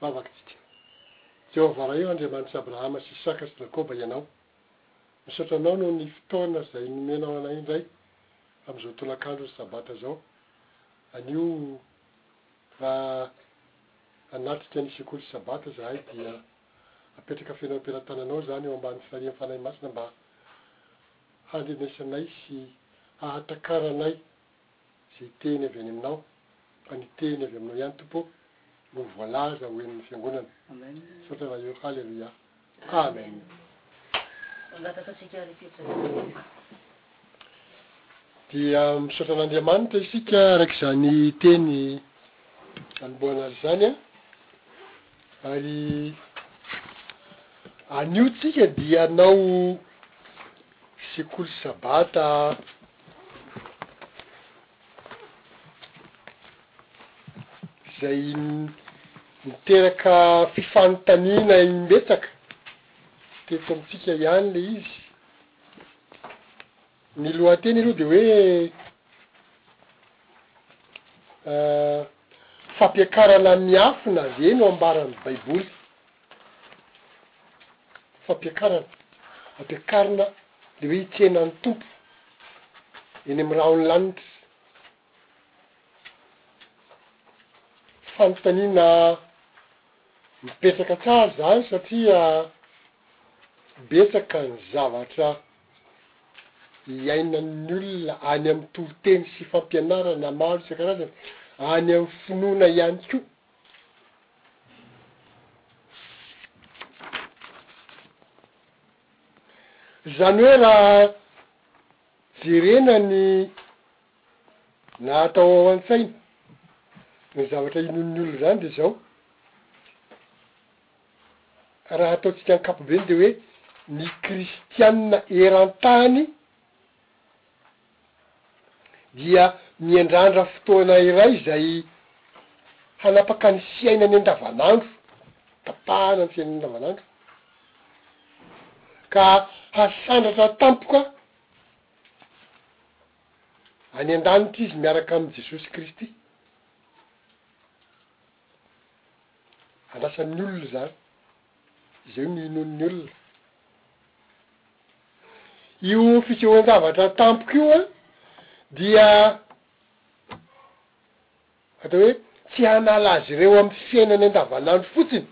Vavakitsika. Jehovah Raeo Andriamanitr'i Abrahama sy Isaka sy Jakoba ianao. Misaotra anao noho ny fotoana izay nomenao anay indray amin'izao tolakandron'ny sabata izao anio raha hanatrika ny sekoly sabata izahay dia apetraka feno am-pelatananao izany eo ambany faharian'ny Fanahy Masina mba handrenesanay sy hahatakaranay Tsy hiteny avy any aminao, fa ny teny avy aminao ihany Tompo ô, no voalaza ho henon'ny fiangonana. Misaotra Ray ô. Haleloia. Amen. Mangataka antsika ary fijaliana. Dia misaotra an'Andriamanitra isika araka izany teny anombohana azy izany an. Ary anio tsika dia hanao sekoly sabata. izay niteraka fifanontaniana imbetsaka teto amintsika ihany le izy. Ny lohateny aloha de hoe fampiakarana miafina ve no ambaran'ny baiboly. Fampiakarana, ampiakarina le hoe hitsena ny Tompo eny amin'ny rahon'ny lanitra. Fanontaniana mipetraka tsara zany satria betsaka ny zavatra iainan'ny olona any amin'ny toriteny sy fampianarana maro isan-karazany, any amin'ny finoana ihany koa. Izany hoe raha jerena ny nahatao ao an-tsaina, ny zavatra inoan'ny olona izany dia izao, raha ataontsika ankapobeny dia hoe ny kristianina eran-tany dia miandrandra fotoana iray izay hanapaka ny fiainany andavanandro, tapahana ny fiainany andavanandro, ka hasandratra tampoka any an-danitra izy miaraka amin'i Jesosy Kristy. Andrasan'ny olona izany, izay no inoan'ny olona. Io fitsoahan-javatra tampoka io an, dia atao hoe tsy hanala azy ireo amin'ny fiainany andavanandro fotsiny,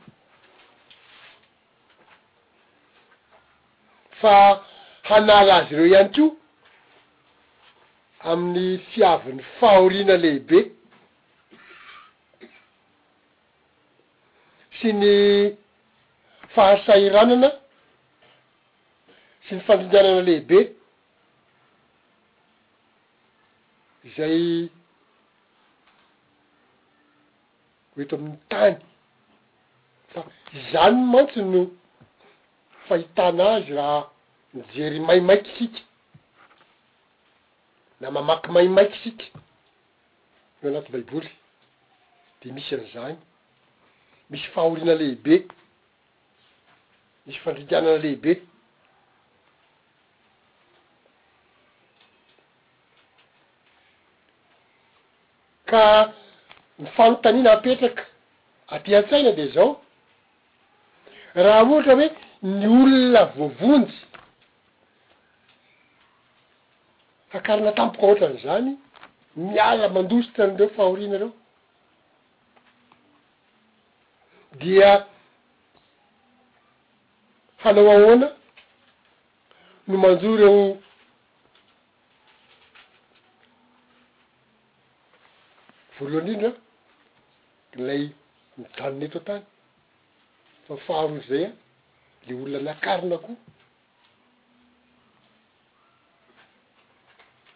fa hanala azy ireo ihany koa amin'ny fiavin'ny fahoriana lehibe sy ny fahasahiranana. sy ny fandringanana lehibe izay ho eto amin'ny tany, fa izany mantsy no fahitana azy raha mijery maimaika isika na mamaky maimaika isika ny ao anaty baiboly dia misy an'izany, misy fahoriana lehibe. Misy fandringanana lehibe ka ny fanontaniana apetraka aty an-tsaina dia zao, raha ohatra hoe ny olona voavonjy hakarina tampoka ohatran'izany miala mandositra an'ireo fahoriana ireo, dia hanao ahoana no manjo ireo voalohany indrindra ilay mijanona eto an-tany fa faharoa izay an le olona nakarina koa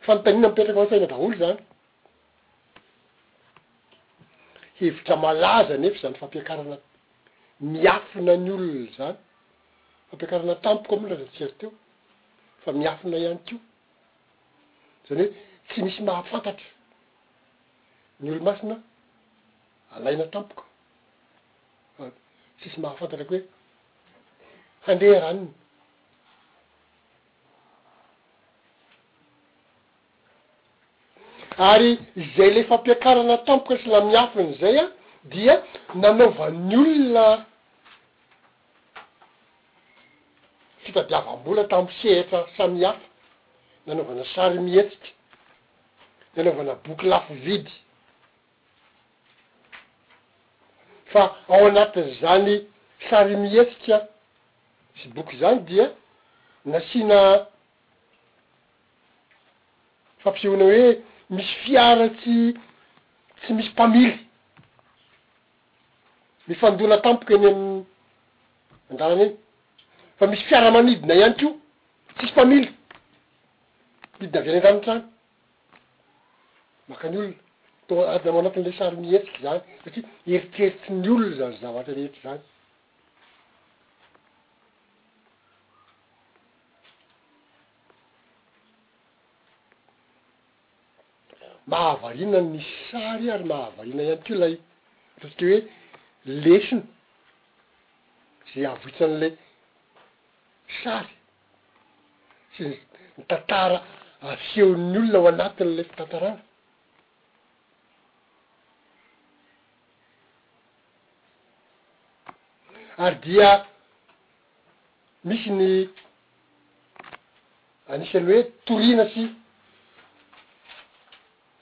fanontaniana mipetraka ao an-tsaina daholo zany Hevitra malaza anefa izany fampiakarana miafina ny olona izany. Fampiakarana tampoka moa nilaza tsika teo fa miafina ihany koa. Izany hoe tsy misy mahafantatra ny olomasina alaina tampoka. Tsisy mahafantatra koa hoe handeha ranona. Ary izay ilay fampiakarana tampoka sy lamiafiny izay dia nanaovan'ny olona fitadiavam-bola tamin'ny sehatra samihafa, nanaovana sarimihetsika, nanaovana boky lafo vidy, fa ao anatin'izany sarimihetsika sy boky izany dia nasiana. Fampisehoana hoe misy fiara tsy tsy misy mpamily mifandona tampoka eny amin'ny an-dalana eny. Fa misy fiara manidina ihany koa tsisy mpamily, midina avy any an-danitra any. Maka ny olona. Toa adina ao anatin'ilay sary mihetsika izany satria eritreritry ny olona izany zavatra rehetra izany. Mahavariana ny sary ary mahavariana ihany koa ilay ataontsika hoe lesona izay avoitran'ilay sary sy ny ny tantara asehon'ny olona ao anatin'ilay fitantarana. Ary dia. Misy ny anisan'ny hoe toriana sy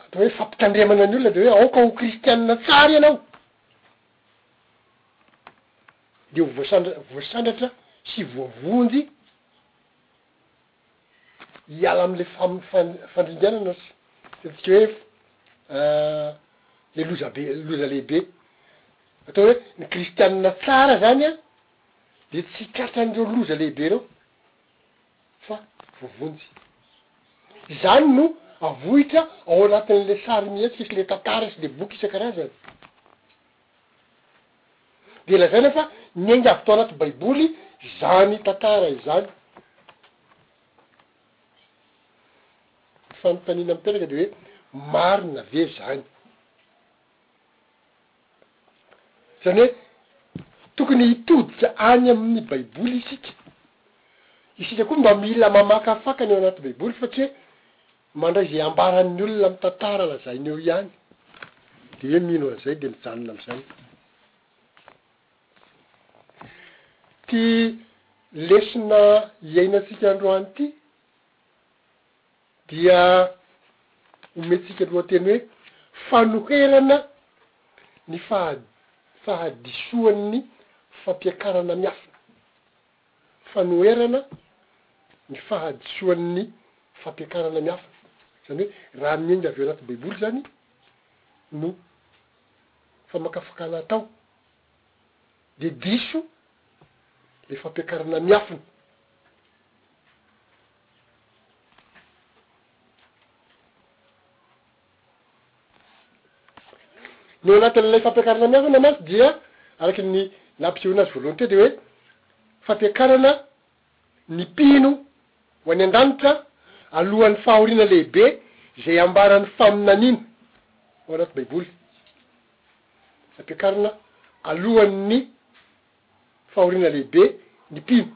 atao hoe fampitandremana ny olona de hoe aoka ho kristianina tsara ianao de ho voasandra- voasandratra sy voavonjy hiala am'le fam- fan- fandringanana sy ny ataontsika hoe le lozabe- loza lehibe, atao hoe ny kristianina tsara zany an. Dia tsy tratran'ireo loza lehibe ireo fa voavonjy. Izany no avohitra ao anatin'ilay sarimihetsika sy ilay tantara sy ilay boky isan-karazany. Dia lazaina fa niainga avy tao anaty Baiboly izany tantara izany. Ny fanontaniana mipetraka dia hoe marina ve izany? Izany hoe tokony hitodika any amin'ny Baiboly isika. Isika koa mba mila mamakafaka ny ao anaty Baiboly fa tsy hoe mandray izay ambaran'ny olona amin'ny tantara lazainy eo ihany dia hoe mino an'izay dia mijanona amin'izay. Ity lesona iainantsika androany ity dia omentsika ny lohateny hoe Fanoherana ny fahadisoan'ny fampiakarana miafina. Fanoherana ny fahadisoan'ny fampiakarana miafina. Izany hoe raha miainga avy ao anaty Baiboly izany no famakafakana atao, dia diso ilay fampiakarana miafina. Ny ao anatin'ilay fampiakarana ny havana mantsy dia araka ny nampisehoana azy voalohany teo dia hoe fampiakarana ny mpino ho any an-danitra alohan'ny fahoriana lehibe izay ambaran'ny faminaniana ao anaty Baiboly. Fampiakarana alohan'ny. fahoriana lehibe ny mpino.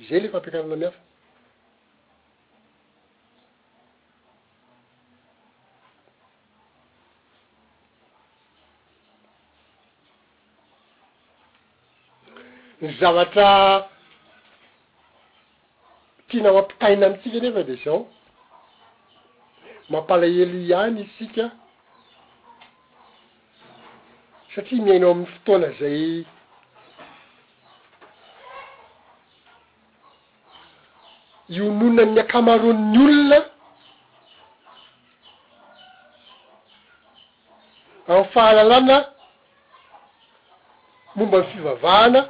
Izay ilay fampiakarana ny hafa. Ny zavatra. Tianao ampitaina amintsika anefa dia izao, mampalahelo ihany isika satria miaina ao amin'ny fotoana izay iononan'ny ankamaroan'ny olona amin'ny fahalalana momba ny fivavahana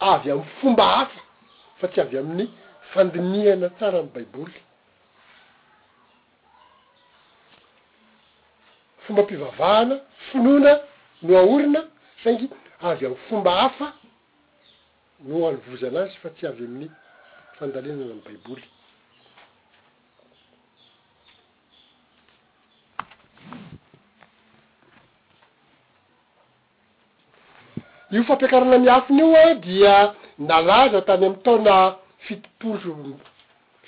avy amin'ny fomba hafa fa tsy avy amin'ny fandinihana tsara ny Baiboly. Fombam-pivavahana, finoana no aorina saingy avy amin'ny fomba hafa no anovozana azy fa tsy avy amin'ny fandalinana ny Baiboly. Io fampiakarana miafina io dia nalaza tany amin'ny taona fitopolo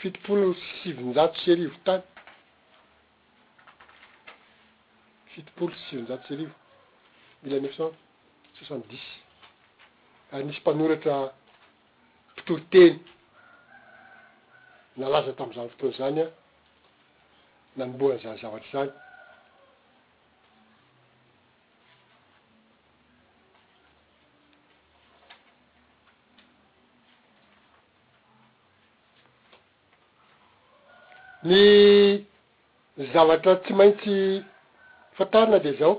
fitopolo sy sivinjato sy arivo tany. Fitopolo sy sivinjato sy arivo, mille neuf cent soixante dix, ary nisy mpanoratra mpitoriteny nalaza tamin'izany fotoana izany nanombohana izany zavatra izany. Ny zavatra tsy maintsy fantarina dia izao,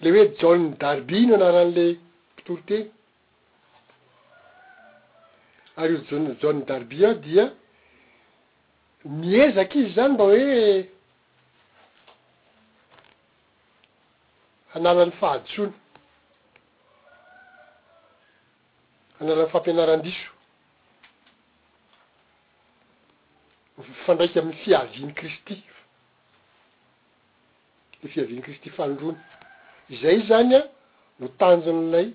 Le hoe John Darby no anaran'le mpitoriteny. Ary io John John Darby io dia miezaka izy zany mba hoe hanala ny fahadisoany. Hanala ny fampianaran-diso. Mifandraika amin'ny fiavian'i Kristy. ny fiavian'i Kristy fanindroany. Izay izany no tanjon'ilay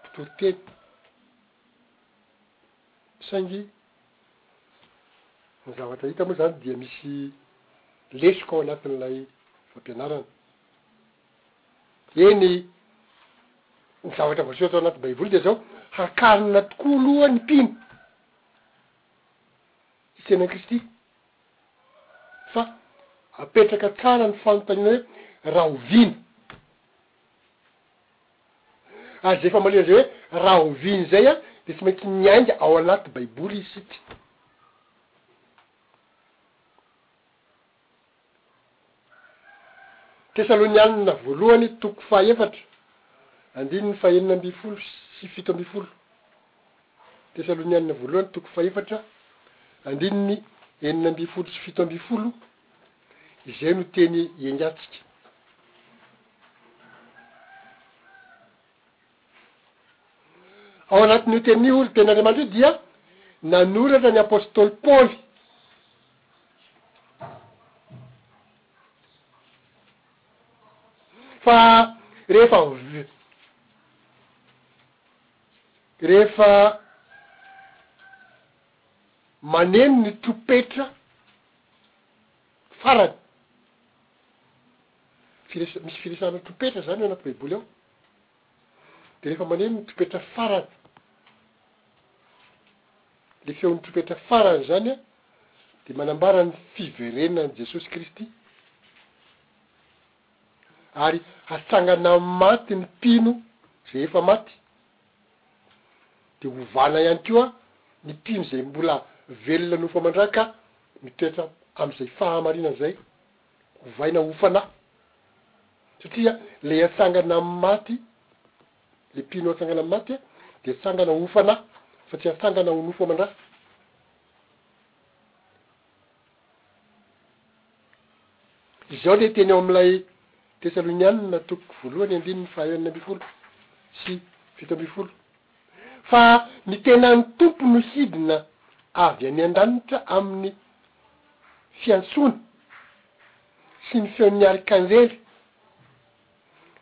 mpitoriteny. Saingy ny zavatra hita moa izany dia misy lesoka ao anatin'ilay fampianarana. Eny, ny zavatra voasoratra ao anaty Baiboly dia izao, hakarina tokoa aloha ny mpino hitsena an'i Kristy. fa apetraka tsara ny fanontaniana hoe rahoviana? ary rehefa mahalala izay hoe rahoviana izay dia tsy maintsy miainga ao anaty baiboly isika. Tesalonianina Voalohany toko fahaefatra andininy fahenina ambin'ny folo sy fito ambin'ny folo Tesalonianina Voalohany toko fahaefatra andininy enina ambin'ny folo sy fito ambin'ny folo Izay no teny iengantsika. Ao anatin'io tenin'io, hoy ny Tenin'Andriamanitra io dia nanoratra ny apostoly Paoly. Fa rehefa rehefa maneno ny tropetra farany, firesa- misy firesahana tropetra zany ao anaty baiboly ao. Dia rehefa maneno ny trompetra farany, ilay feon'ny trompetra farany izany an, dia manambara ny fiverenan'i Jesosy Kristy, ary hatsangana amin'ny maty ny mpino izay efa maty, dia hovana ihany koa ny mpino izay mbola velona noho fa mandraka mitoetra amin'izay fahamarinana izay, hovaina ho fanahy. Satria le atsangana amin'ny maty, le mpino atsangana amin'ny maty dia atsangana ho fanahy, fa tsy atsangana ho nofo aman-dra. Izao le teny ao amin'ilay Tesalonianina toko voalohany andininy fahaenina ambin'ny folo sy fito ambin'ny folo, Fa ny tenan'ny Tompo no hidina avy any an-danitra amin'ny fiantsoana sy ny feon'ny arkanjely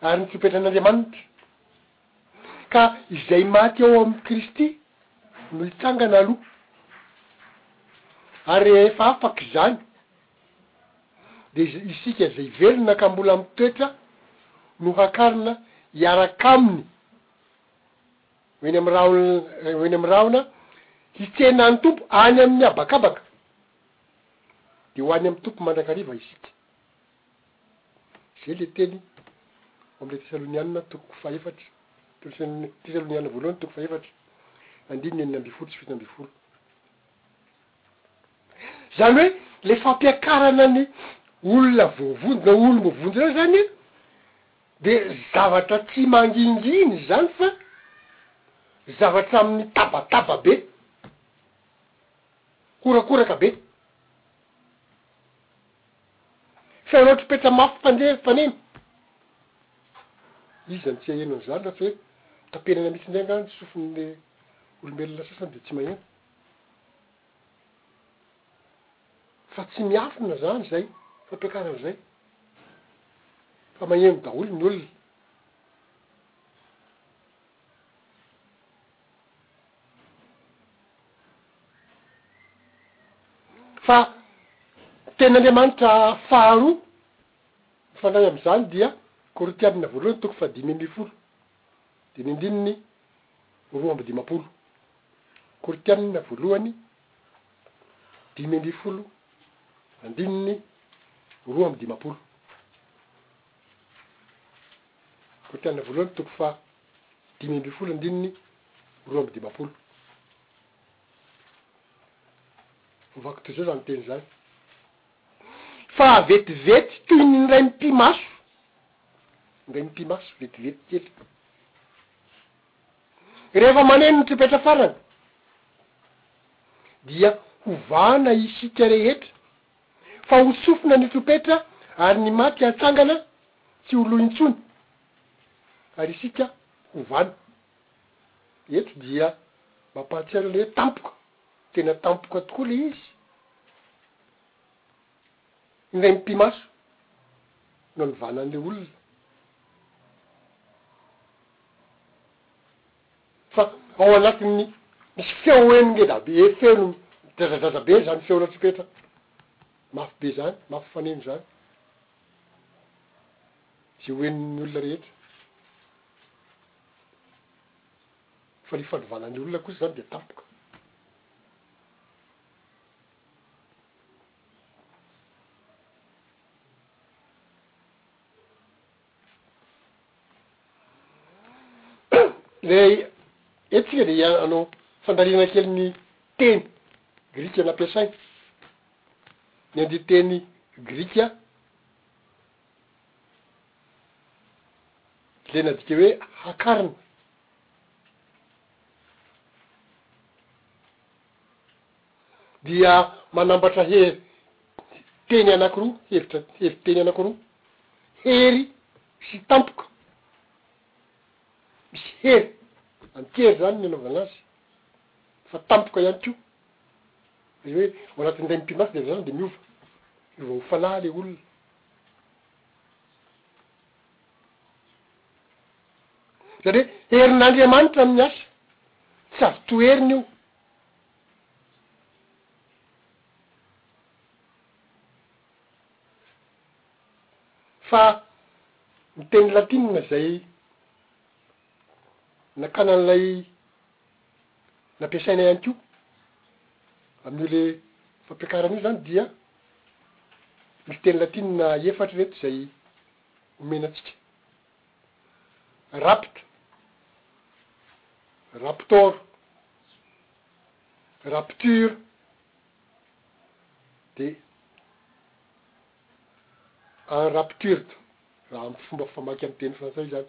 ary ny trompetran'Andriamanitra, ka izay maty ao amin'i Kristy no hitsangana aloha, ary rehefa afaka izany, dia isika izay velona ka mbola mitoetra no hakarina hiaraka Aminy ho eny amin'ny rahona hitsena ny Tompo any amin'ny habakabaka. Dia ho any amin'ny Tompo mandrakariva isika. Izay ilay teny ao amin'ilay Tesalonianina toko fahefatra, Tesalonianina voalohany toko fahefatra, andininy enina ambin'ny folo sy fito ambin'ny folo. Izany hoe ilay fampiakarana ny olona voavonjy na olom-boavonjy ireo izany dia zavatra tsy mangingina izany fa zavatra amin'ny tabataba be. Mikorakoraka be. Feo loatra petra mafy mpandeha mifanena. Izy izany tsy haheno an'izany raha tsy hoe tapenana mihitsy indray angaha ny sofin'ny olombelona sasany dia tsy maheno. Fa tsy miafina izany izay fampiakarana izay. Fa maheno daholo ny olona. Fa teny Andriamanitra faharoa mifandray amin'izany dia Korintianina voalohany toko fahadimy ambin'ny folo dimy andininy roa amby dimampolo, Korintianina voalohany dimy ambin'ny folo andininy roa amby dimampolo, Korintianina voalohany toko faha dimy ambin'ny folo andininy roa amby dimampolo. Ovako toy izao izany teny izany. Fa vetivety toy ny indray mipi-maso, indray mipi-maso vetivety kely. Rehefa maneno ny trompetra farany, dia hovahana isika rehetra, fa ho tsofina ny trompetra ary ny maty hatsangana tsy ho lo intsony, ary isika hovana. eto dia mampahatsiaro ilay hoe tampoka, tena tampoka tokoa ilay izy, ilay mipi-maso no anovana an'ilay olona fa ao anatin'ny misy feo eny ngeda be e, feo no midradradradra be zany feo latsipeta mafy be zany, mafy faneno zany, ze ho henon'ny olona rehetra. Fa ny fanovana ny olona kosa izany dia tampoka. Ilay eto isika dia hanao fandalinana kely ny teny grika nampiasaina. Ny andinin-teny grika le nadika hoe hakarina. Dia manambatra hery teny anakiroa, hevitra hevi teny anakiroa, hery sy tampoka. Misy hery an-kery zany ny anaovana azy fa tampoka ihany koa. Ilay hoe ao anatin'ny indray minty maty dia avy eo dia miova. Miova ho fanahy ilay olona. Izany hoe herin'Andriamanitra no miasa. Tsy azo toherina io. Fa ny teny latinina izay nakana an'ilay nampiasaina ihany koa amin'io le fampiakarana io zany dia misy teny latinina efatra ireto izay omena antsika, rapt, raptor, rapture, de enraptured raha amin'ny fomba famaky amin'ny teny frantsay zany.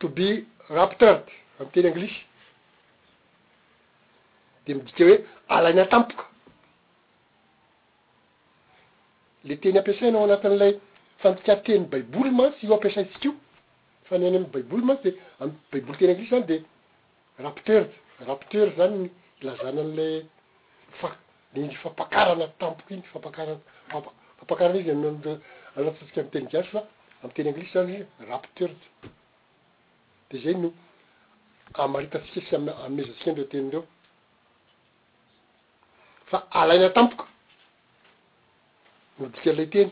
To be raptured amin'ny teny anglisy dia midika hoe alaina tampoka. Le teny ampiasaina ao anatin'ilay fandikan-tenin'ny baiboly mantsy io ampiasaintsika io, fa ny any amin'ny baiboly mantsy dia, amin'ny baiboly teny anglisy izany dia, Rapteur, rapteur zany ny ilazana an'ilay fa- iny fampakarana tampoka iny, fampakarana, fampa- fampakarana izy am- am- alantsika amin'ny teny gasy fa amin'ny teny anglisy zany izy hoe rapteur. De zay no amaritantsika sy ame- amehezantsika an'ireo teny ireo fa alaina tampoka no dikan'ilay teny.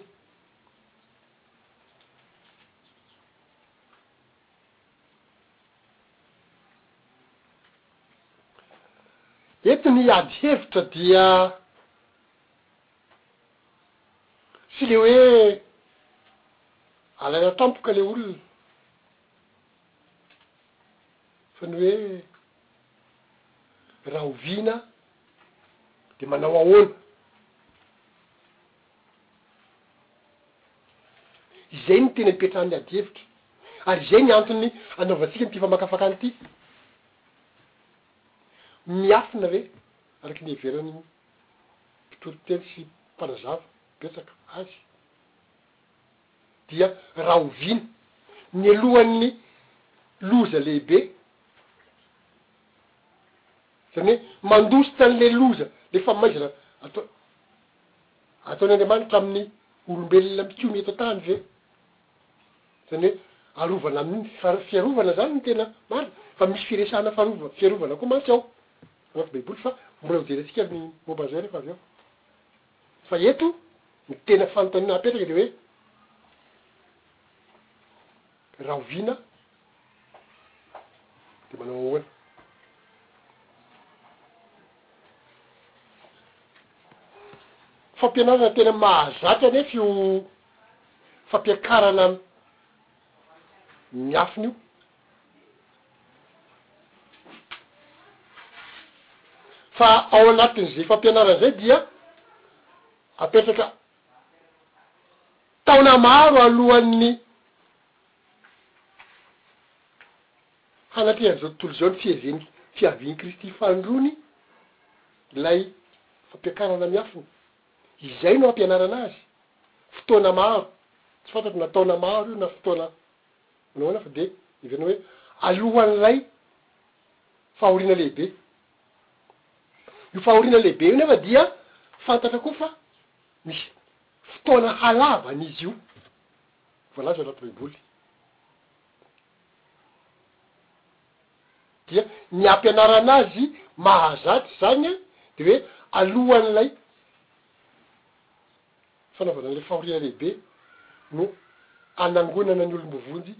Eto ny ady hevitra dia tsy le hoe alaina tampoka le olona fa ny hoe rahoviana de manao ahoana. Izay no tena ipetrahan'ny adihevitra, ary izay ny antony anaovantsika an'ity famakafakana ity. Miafina ve araka ny iheveran'ny mpitoriteny sy mpanazava betsaka azy? Dia rahoviana? Nialohan'ny loza lehibe, izany hoe mandositra an'ilay loza, ilay famaizana atao, Ataon'Andriamanitra amin'ny olombelona mikomy eto an-tany ve? Izany hoe arovana amin'ny far- fiarovana izany no tena marina. Fa misy firesahana farova- fiarovana koa mantsy ao anaty Baiboly fa mbola hojerentsika ny momba an'izay rehefa avy eo. Fa eto ny tena fanontaniana apetraka dia hoe, Rahoviana dia manao ahoana? Fampianarana tena mahazatra anefa io fampiakarana miafina io. Fa ao anatin'izay fampianarana izay dia apetraka. Taona maro alohan'ny hanatrehan'izao tontolo izao ny fiheven'ny fiavian'i Kristy fahandroany ilay fampiakarana miafina. Izay no ampianarana azy. Fotoana maro, tsy fantatro na taona maro io na fotoana nahoana fa dia heverina hoe alohan'ilay fahoriana lehibe. Io fahoriana lehibe io nefa dia fantatra koa fa. Misy fotoana halavany izy io, voalaza ao anaty Baiboly. Dia ny ampianarana azy mahazatra izany an, dia hoe alohan'ilay fanaovana an'ilay fahoriana lehibe no anangonana ny olom-bovonjy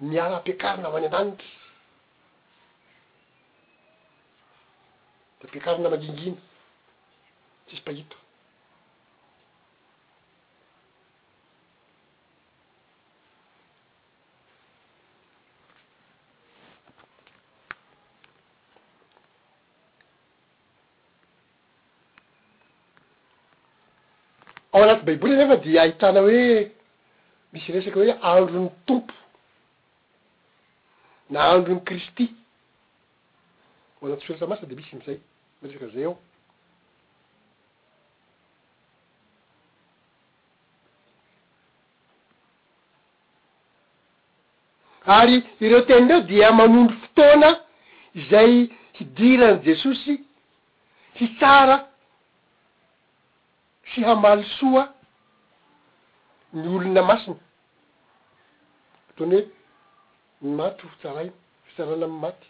miara-ampiakarina ho any an-danitra, dia ampiakarina mangingina, tsisy mpahita. Ao anaty baiboly anefa dia ahitana hoe misy resaka hoe andron'ny Tompo na andron'i Kristy Ao anaty soratra masina dia misy izay miresaka an'izay ao. Ary ireo teny ireo dia manondro fotoana izay hidiran'i Jesosy hitsara sy hamaly soa ny olona masina, ataony hoe Ny maty ho tsaraina. Fitsarana amin'ny maty.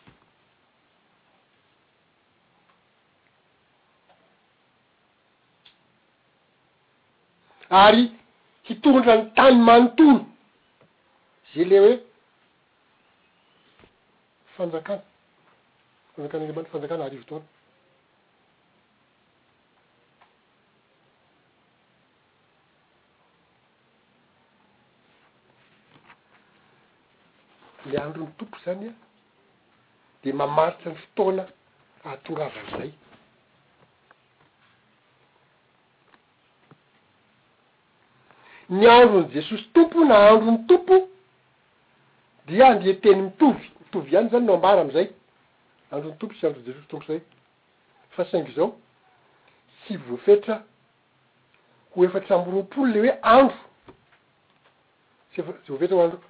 Ary hitondra ny tany manontolo. Izay ilay hoe fanjakana. Fanjakan'Andriamanitra, fanjakana arivo taona. Ilay andron'ny Tompo izany dia mamaritra ny fotoana hahatongavan'izay. Ny andron'i Jesosy Tompo na andron'ny Tompo dia andian-teny mitovy, mitovy ihany izany no ambara amin'izay, andron'ny Tompo sy andron'i Jesosy Tompo izay, fa saingy izao tsy voafetra. ho efatra amby roapolo le hoe andro sy efa zay vetsy andro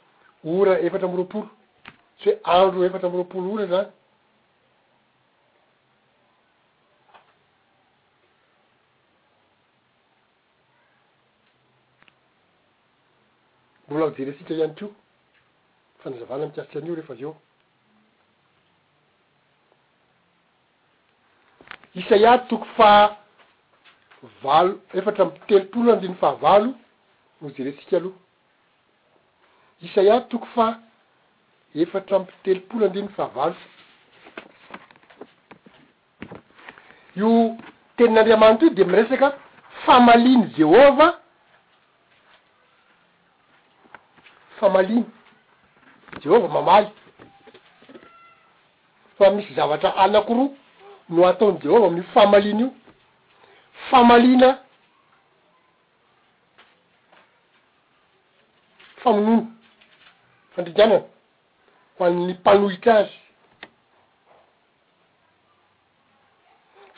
ora efatra amby roapolo tsy hoe andro efatra amby roapolo ora zany mbola ho jeresika ihany ko fanazavana mikasika an'io rehefa avy eo Isaia toko faha valo efatra amby telopolo andininy faha valo no jerentsika aloha. Isaia toko faha efatra amby telopolo andininy faha valo. Io tenin'Andriamanitra io dia miresaka famalian'i Jehovah, famaliana, Jehovah mamaly. Fa misy zavatra anankiroa no hataon'i Jehovah amin'io famaliana io, famaliana famonoana, fandringanana, ho an'ny mpanohitra azy,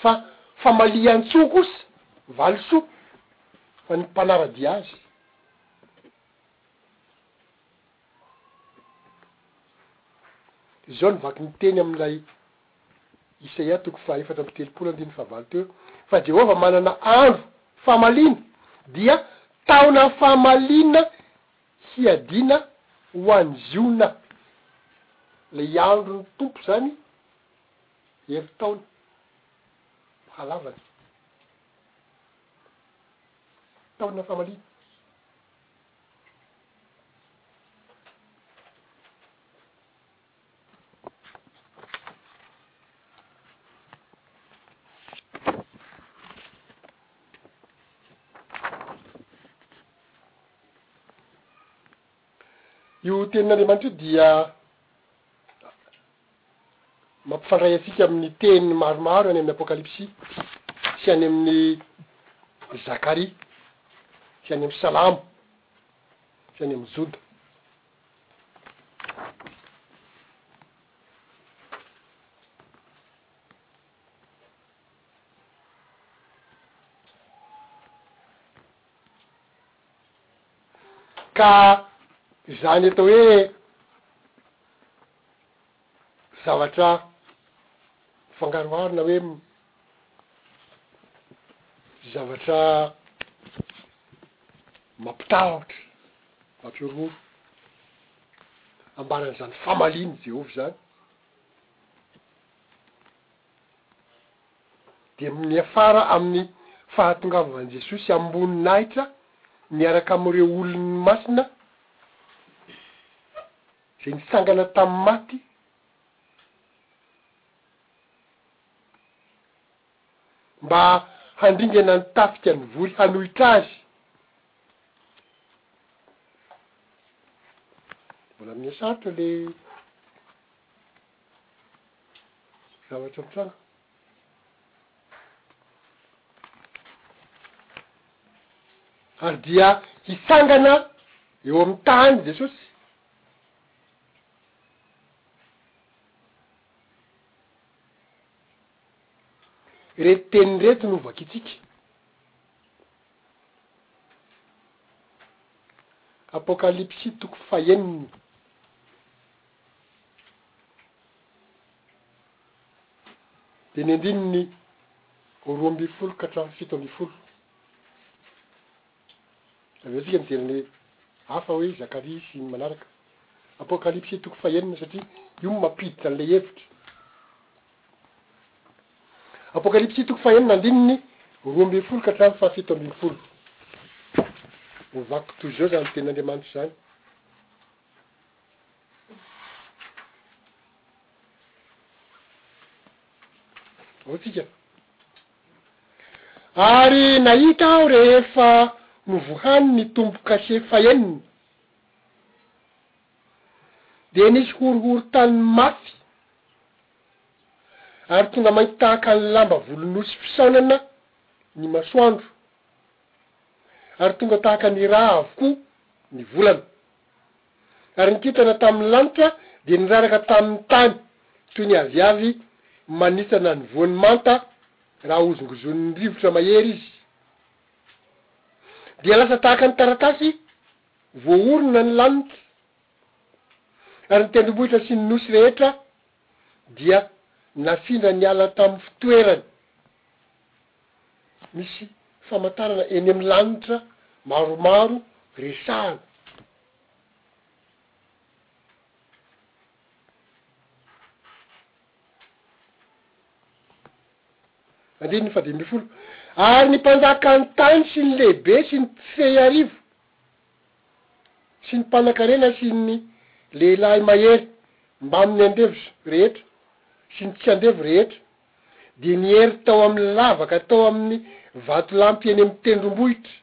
fa famalian-tsoa kosa, valisoa, ho an'ny mpanara-dia azy. Izao no vaky ny teny amin'ilay Isaia toko fahaefatra amby telopolo andininy fahavalo teo, Fa Jehovah manana andro famaliana, dia taona famaliana hiadiana ho an'i Ziona. Ilay andron'ny Tompo izany herintaona halavany. Taona famaliana. Io tenin'Andriamanitra io dia Mampifandray antsika amin'ny teny maromaro any amin'ny Apokalypsy sy any amin'ny Zakaria sy any amin'ny Salamo sy any amin'ny Joda. Ka izany atao hoe. zavatra mifangaroharo na hoe zavatra mampitahotra, mampihorohoro. Ambaran'izany famalian'i Jehovah izany, dia miafara amin'ny fahatongavan'i Jesosy am-boninahitra miaraka amin'ireo olony masina, Izay nitsangana tamin'ny maty mba handringana ny tafika nivory hanohitra Azy. Mbola miha sarotra le zavatra mitranga. Ary dia hitsangana eo amin'ny tany Jesosy, ireto teny ireto no vakitsika, Apokalypsy toko fahenina. Eny andininy roa ambin'ny folo ka hatramin'ny fito ambin'ny folo. Avy eo isika mijery ny hafa hoe Zakaria sy ny manaraka. Apokalypsy toko fahenina satria io no mampiditra an'ilay hevitra. Apokalypsy toko fahenina andininy roa ambin'ny folo ka hatramin'ny fahafito ambin'ny folo. Ho vaky toy izao izany tenin'Andriamanitra izany. Aotsika. Ary nahita aho rehefa novohany ny tombo-kase fahenina, dia nisy horohorontany mafy ary tonga mainty tahaka ny lamba volon'osy fisaonana ny masoandro, ary tonga tahaka ny rà avokoa ny volana. ary ny kintana tamin' ny lanitra dia niraraka tamin' ny tany toy ny aviavy manitsana ny voany manta raha hozongozon' ny rivotra mahery izy, dia lasa tahaka ny taratasy voaorina ny lanitra, ary ny tendrombohitra sy ny nosy rehetra dia nafindran' ny ala tamin' ny fitoerany. Misy famantarana eny amin'ny lanitra maromaro resahana. Andininy fahadimy ambin'ny folo, Ary ny mpanjakan'ny tany sy ny lehibe sy ny mpifehy arivo sy ny mpanan-karena sy ny lehilahy mahery mbamin'ny andevo rehetra sy ny tsy andevo rehetra, dia niery tao amin'ny lavaka tao amin'ny vatolampy eny amin'ny tendrombohitra.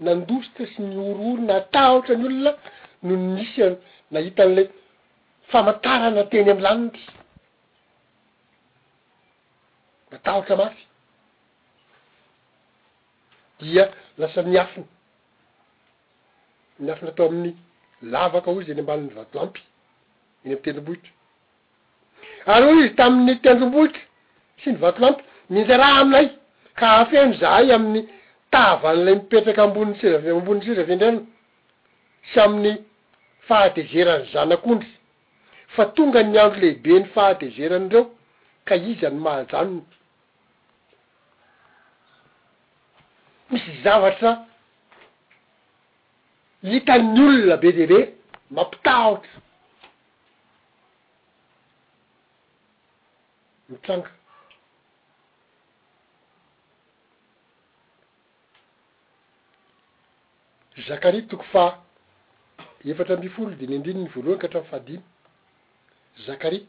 Nandositra sy nihorohoro natahotra ny olona nony nisy nahita an'ilay famantarana teny amin'ny lanitra. Natahotra mafy dia lasa niafina. Niafina tao amin'ny lavaka hoy izy eny ambanin'ny vatolampy eny amin'ny tendrombohitra. Ary hoy izy tamin' ny tendrombohitra sy ny vatolampy, Minjeraha aminay, ka hahafeno izahay amin' ny tavan' ilay mipetraka ambonin' ny seza eo ambonin' ny seza fendrena sy amin' ny fahatezeran' ny Zanak' ondry, fa tonga ny andro lehiben' ny fahatezeran' ireo, ka iza no mahajanona? Misy zavatra hitan' ny olona be dia be mampitahotra. mitranga. Zakaria toko faha efatra ambin'ny folo dimy andininy voalohany ka hatramin'ny fahadimy. Zakaria.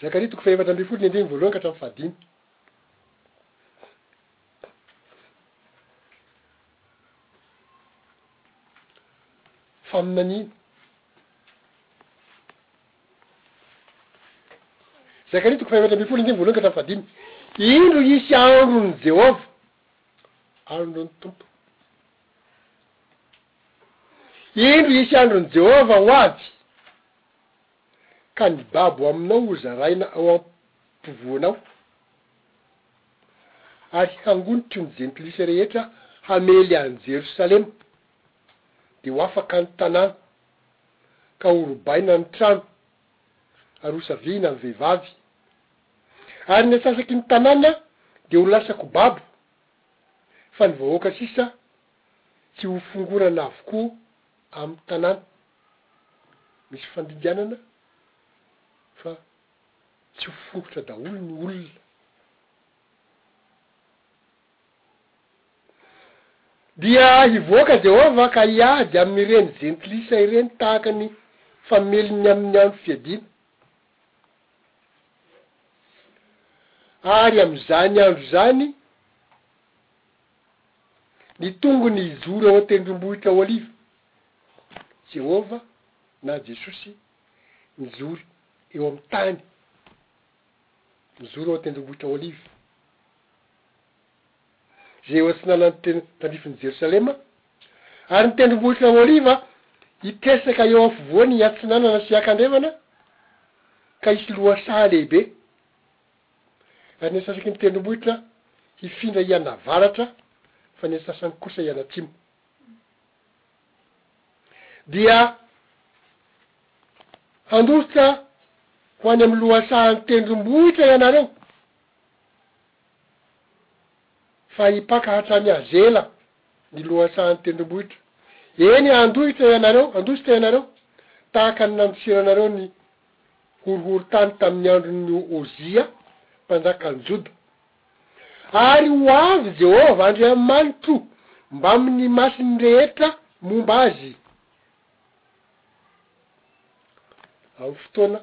Zakaria toko faha efatra ambin'ny folo ny andininy voalohany ka hatramin'ny fahadimy. faminaniana. Zakaria toko fahaefatra ambin'ny folo andininy voalohany ka hatramin'ny fahadimy. Indro hisy andron'i Jehovah, andron'ny Tompo. Indro hisy andron'i Jehovah ho avy, ka ny babo aminao hozaraina ao am-povoanao. ary hangonitry ny Jentilisa rehetra hamely an'i Jerosalema, dia ho afaka ny tanàna, ka horobaina ny trano, ary hosavihina ny vehivavy. Ary ny antsasaky ny tanàna dia ho lasa kobabo, fa ny vahoaka sisa tsy ho fongorana avokoa amin'ny tanàna. Misy fandinganana fa. tsy ho fongotra daholo ny olona. Dia hivoaka Jehovah ka hiady amin'ireny Jentilisa ireny tahaka ny famelony amin'ny andro fiadiana. Ary amin'izany andro izany, ny tongony hijoro eo an-tendrombohitra Oliva, Jehovah na Jesosy Mijoro eo amin'ny tany. Mijoro ao an-tendrombohitra Oliva. Izay eo atsinanan'ny tena tandrifin'i Jerosalema. Ary ny tendrombohitra Oliva hitesaka eo afovoany hiatsinanana sy hiakandrefana, ka hisy lohasaha lehibe. Ary ny antsasaky ny tendrombohitra hifindra hianavaratra, fa ny antsasany kosa hianatsimo. dia handositra ho any amin'ny lohasahan'ny tendrombohitra ianareo, fa hipaka hatrany Azela ny lohasahan'ny tendrombohitra, eny, handohitra ianareo, handositra ianareo, tahaka ny nandosiranareo ny horohorontany tamin'ny andron'i Ozia, mpanjakan'i Joda, Ary ho avy Jehovah Andriamanitro mbamin'ny masony rehetra momba azy, amin'ny fotoana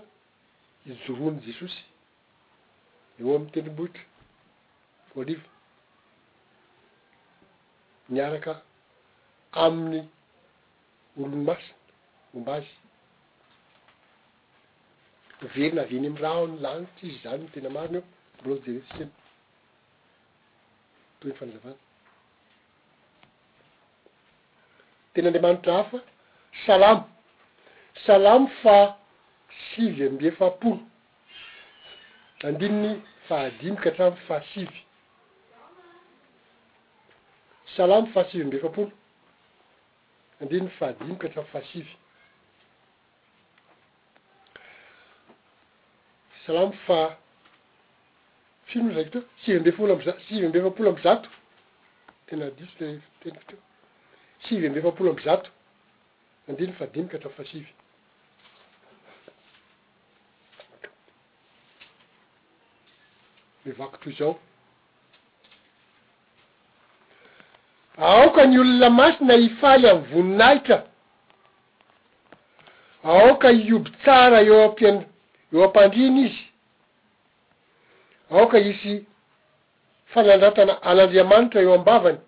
ijoroan'i Jesosy eo amin'ny Tendrombohitra Oliva, miaraka amin'ny olony masina momba azy. Miverina avy eny amin'ny rahon'ny lanitra izy izany no tena marina eo. Mbola ho jerentsika ny tohin'ny fanazavana. Teny andriamanitra hafa, Salamo, Salamo faha sivy amby efapolo, andininy fahadimy ka hatramin'ny fahasivy. Salamo faha sivy amby efapolo, andininy fahadimy ka hatramin'ny fahasivy. Salamo faha firy moa izay teo? Sivy ambin'ny folo amby za- sivy amby efapolo amby zato. Tena diso ilay teniko teo. Sivy amby efapolo amby zato, andininy fahadimy ka hatramin'ny fahasivy. Mivaky toy izao. Aoka ny olona masina hifaly amin'ny voninahitra. Aoka hihoby tsara eo am-pian eo am-pandriana izy, aoka hisy fanandratana an'Andriamanitra eo am-bavany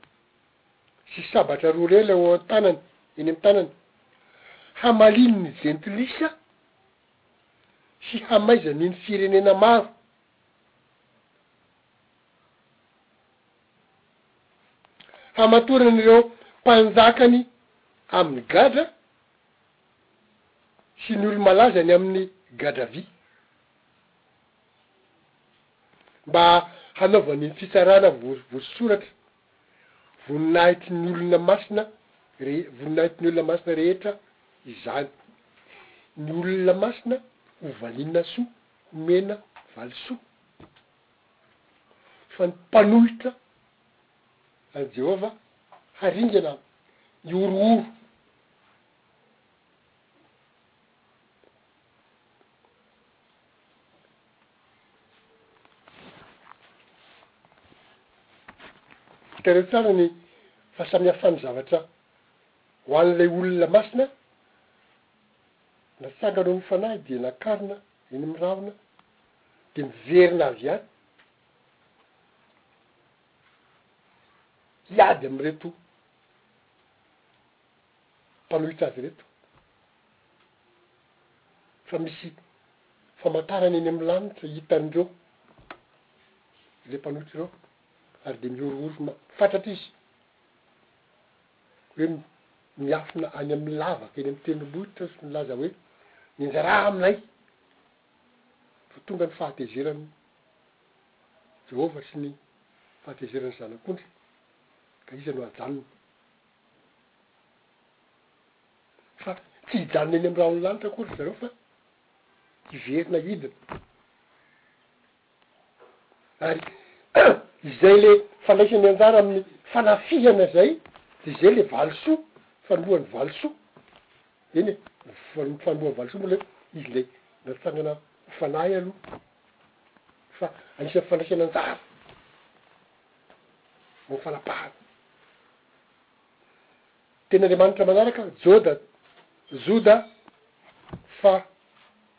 sy sabatra roa lela eo an-tanany eny amin'ny tanany, hamaliany ny jentilisa sy hamaizany ny firenena maro. hamatorany ireo mpanjakany amin'ny gadra sy ny olo-malazany amin'ny gadra vy mba hanaovany fitsarana vososoratra voninahitry ny olona masina voninahitry ny olona masina rehetra izany. Ny olona masina hovaliana soa, homena valisoa. fa ny mpanohitra an'i Jehovah haringana mihorohoro. Hitanareo tsara ny fahasamihafan'ny zavatra ho an'ilay olona masina, natsangany ho fanahy dia nakarina Eny amin'ny rahona dia miverina avy any hiady amin'ireto mpanohitra azy ireto fa misy famantarana eny amin'ny lanitra hitan'ireo ilay mpanohitra ireo ary dia mihorohoro fatratra izy. hoe miafina any amin'ny lavaka eny amin'ny tendrombohitra sy milaza hoe, Mianjaraha aminay! fa tonga ny fahatezeran'i Jehovah sy ny fahatezeran'ny Zanak'ondry, ka iza no hajanona? Fa tsy hijanona eny amin'ny rahon'ny lanitra akory ry zareo fa hiverina hidina. ary izay le fandraisany anjara amin'ny fanafihana zay de zay le valisoa, fanohan'ny valisoa, eny e, ny fanohan'ny valisoa moa le izy le natsangana ho fanahy aloha fa anisan'ny fandraisany anjara amin'ny fanapahana, tenin'Andriamanitra manaraka Joda, Zoda fa.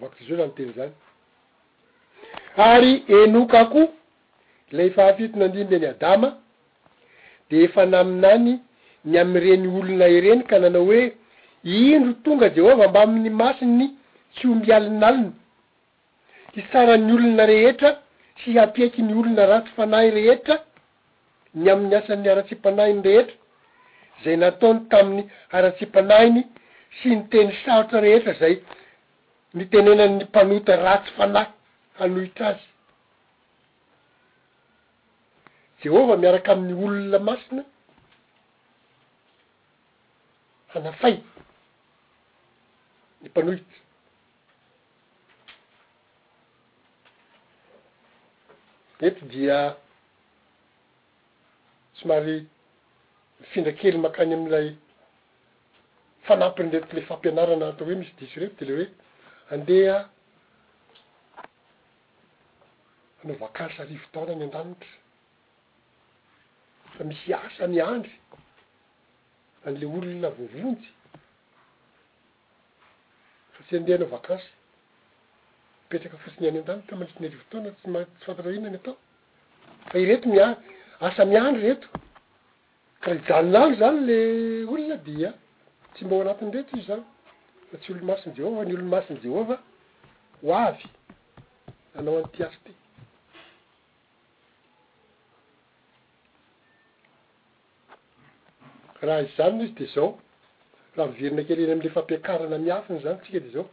Vakitry Zao zany teny zany. Ary Enoka koa, ilay fahafito nandimby an'i Adama, dia efa naminany ny amin'ireny olona ireny ka nanao hoe, Indro tonga Jehovah mbamin'ny masiny tsy omby alinalina, hitsara ny olona rehetra sy hampiaiky ny olona ratsy fanahy rehetra, ny amin'ny asan'ny haratsiam-panahiny rehetra izay nataony tamin'ny haratsiam-panahiny sy ny teny sarotra rehetra izay nitenenan'ny mpanota ratsy fanahy hanohitra azy. Jehovah miaraka amin'ny olona masina hanafay ny mpanohitra. Eto dia somary mifindra kely mankany amin'ilay fanampin'ireto le fampianarana atao hoe misy diso ireto de le hoe andeha hanao vakansy arivo taona any an-danitra fa misy asa miandry an'le olona voavonjy. fa tsy andeha hanao vakansy, mipetraka fotsiny any an-danitra mandritry ny arivo taona tsy maha tsy fantatra inona ny atao, fa ireto mia asa miandry ireto, ka raha hijanona any izany le olona dia tsy mba ao anatin'ireto izy izany, fa tsy olo-masin'i Jehovah, ny olo-masin'i Jehovah ho avy hanao an'ity asa ity. Raha izany no izy dia izao, raha miverina kely eny amin'ilay fampiakarana miafina izany isika dia izao,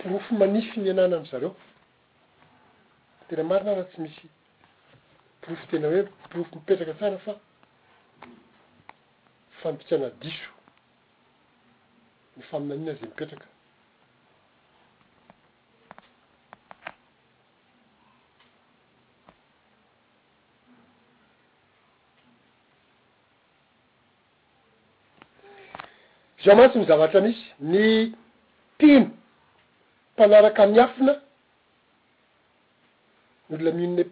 porofo manify ny ananan'ny zareo, tena marina ary tsy misy porofo tena hoe porofo mipetraka tsara fa fandikana diso ny faminaniana izay mipetraka. Izao mantsy ny zavatra misy, ny mpino mpanaraka miafina, ny olona mino ny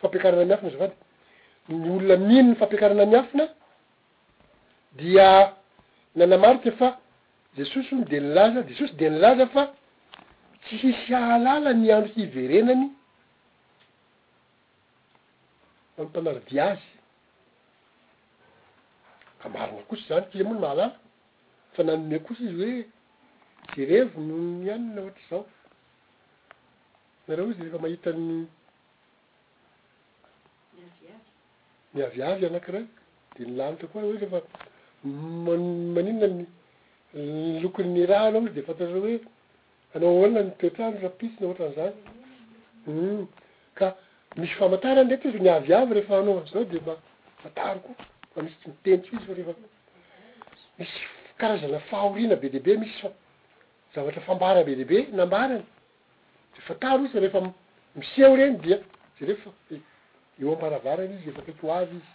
fampiakarana miafina azafady, ny olona mino ny fampiakarana miafina dia nanamarika fa Jesosy hono dia nilaza, Jesosy dia nilaza fa tsy hisy hahalala ny andro hiverenany. Mampanara-dia azy. Ka marina kosa izany, kila moa no mahalala, fa nanome kosa izy hoe, jerevo ny onony ihany ilay ohatr'izao. Ianareo hoy izy rehefa mahita ny ny aviavy anankiray, dia ny lanitra koa hoy izy rehefa maninona ny lokon'ny rahona hoy izy dia fantatrareo hoe. Hanao ahoana ny toetr'andro rahampitsina ohatran'izany? Humm. Ka misy famantarany reto izy ny aviavy rehefa hanao an'izao dia mba fantaro koa fa misy tsy miteny tsy izy rehefa misy karazana fahoriana be dia be misy fa zavatra fambara be dia be nambarany dia fantaro izy rehefa miseho ireny dia jereo fa eo am-baravarana izy efa akaiky ho avy izy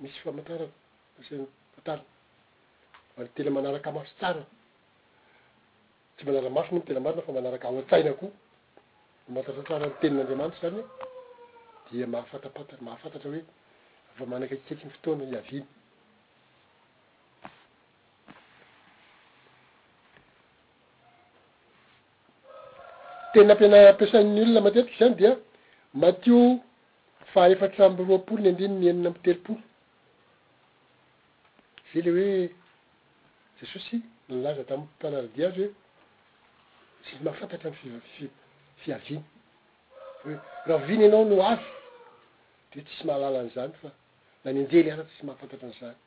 misy famantarana asaina fantarina fa ny tena manaraka maso tsara Tsy manara-maso moa ny tena marina fa manaraka ao an-tsaina koa. Ny mahafantatra tsara ny Tenin'Andriamanitra izany dia mahafantapantatra, mahafantatra hoe efa manakaikikaiky ny fotoana hiaviany. Teny nampiana ampiasain'ny olona matetika izany dia Matio faha efatra amby roapolo ny andininy enina amby telopolo. Izay ilay hoe. Jesosy nilaza tamin'ny mpanara-dia azy hoe, Tsy izy mahafantatra ny fiaviany. Hoe, rahoviana ianao no avy? Dia tsy mahalala an'izany fa na ny anjely aza tsy mahafantatra an'izany.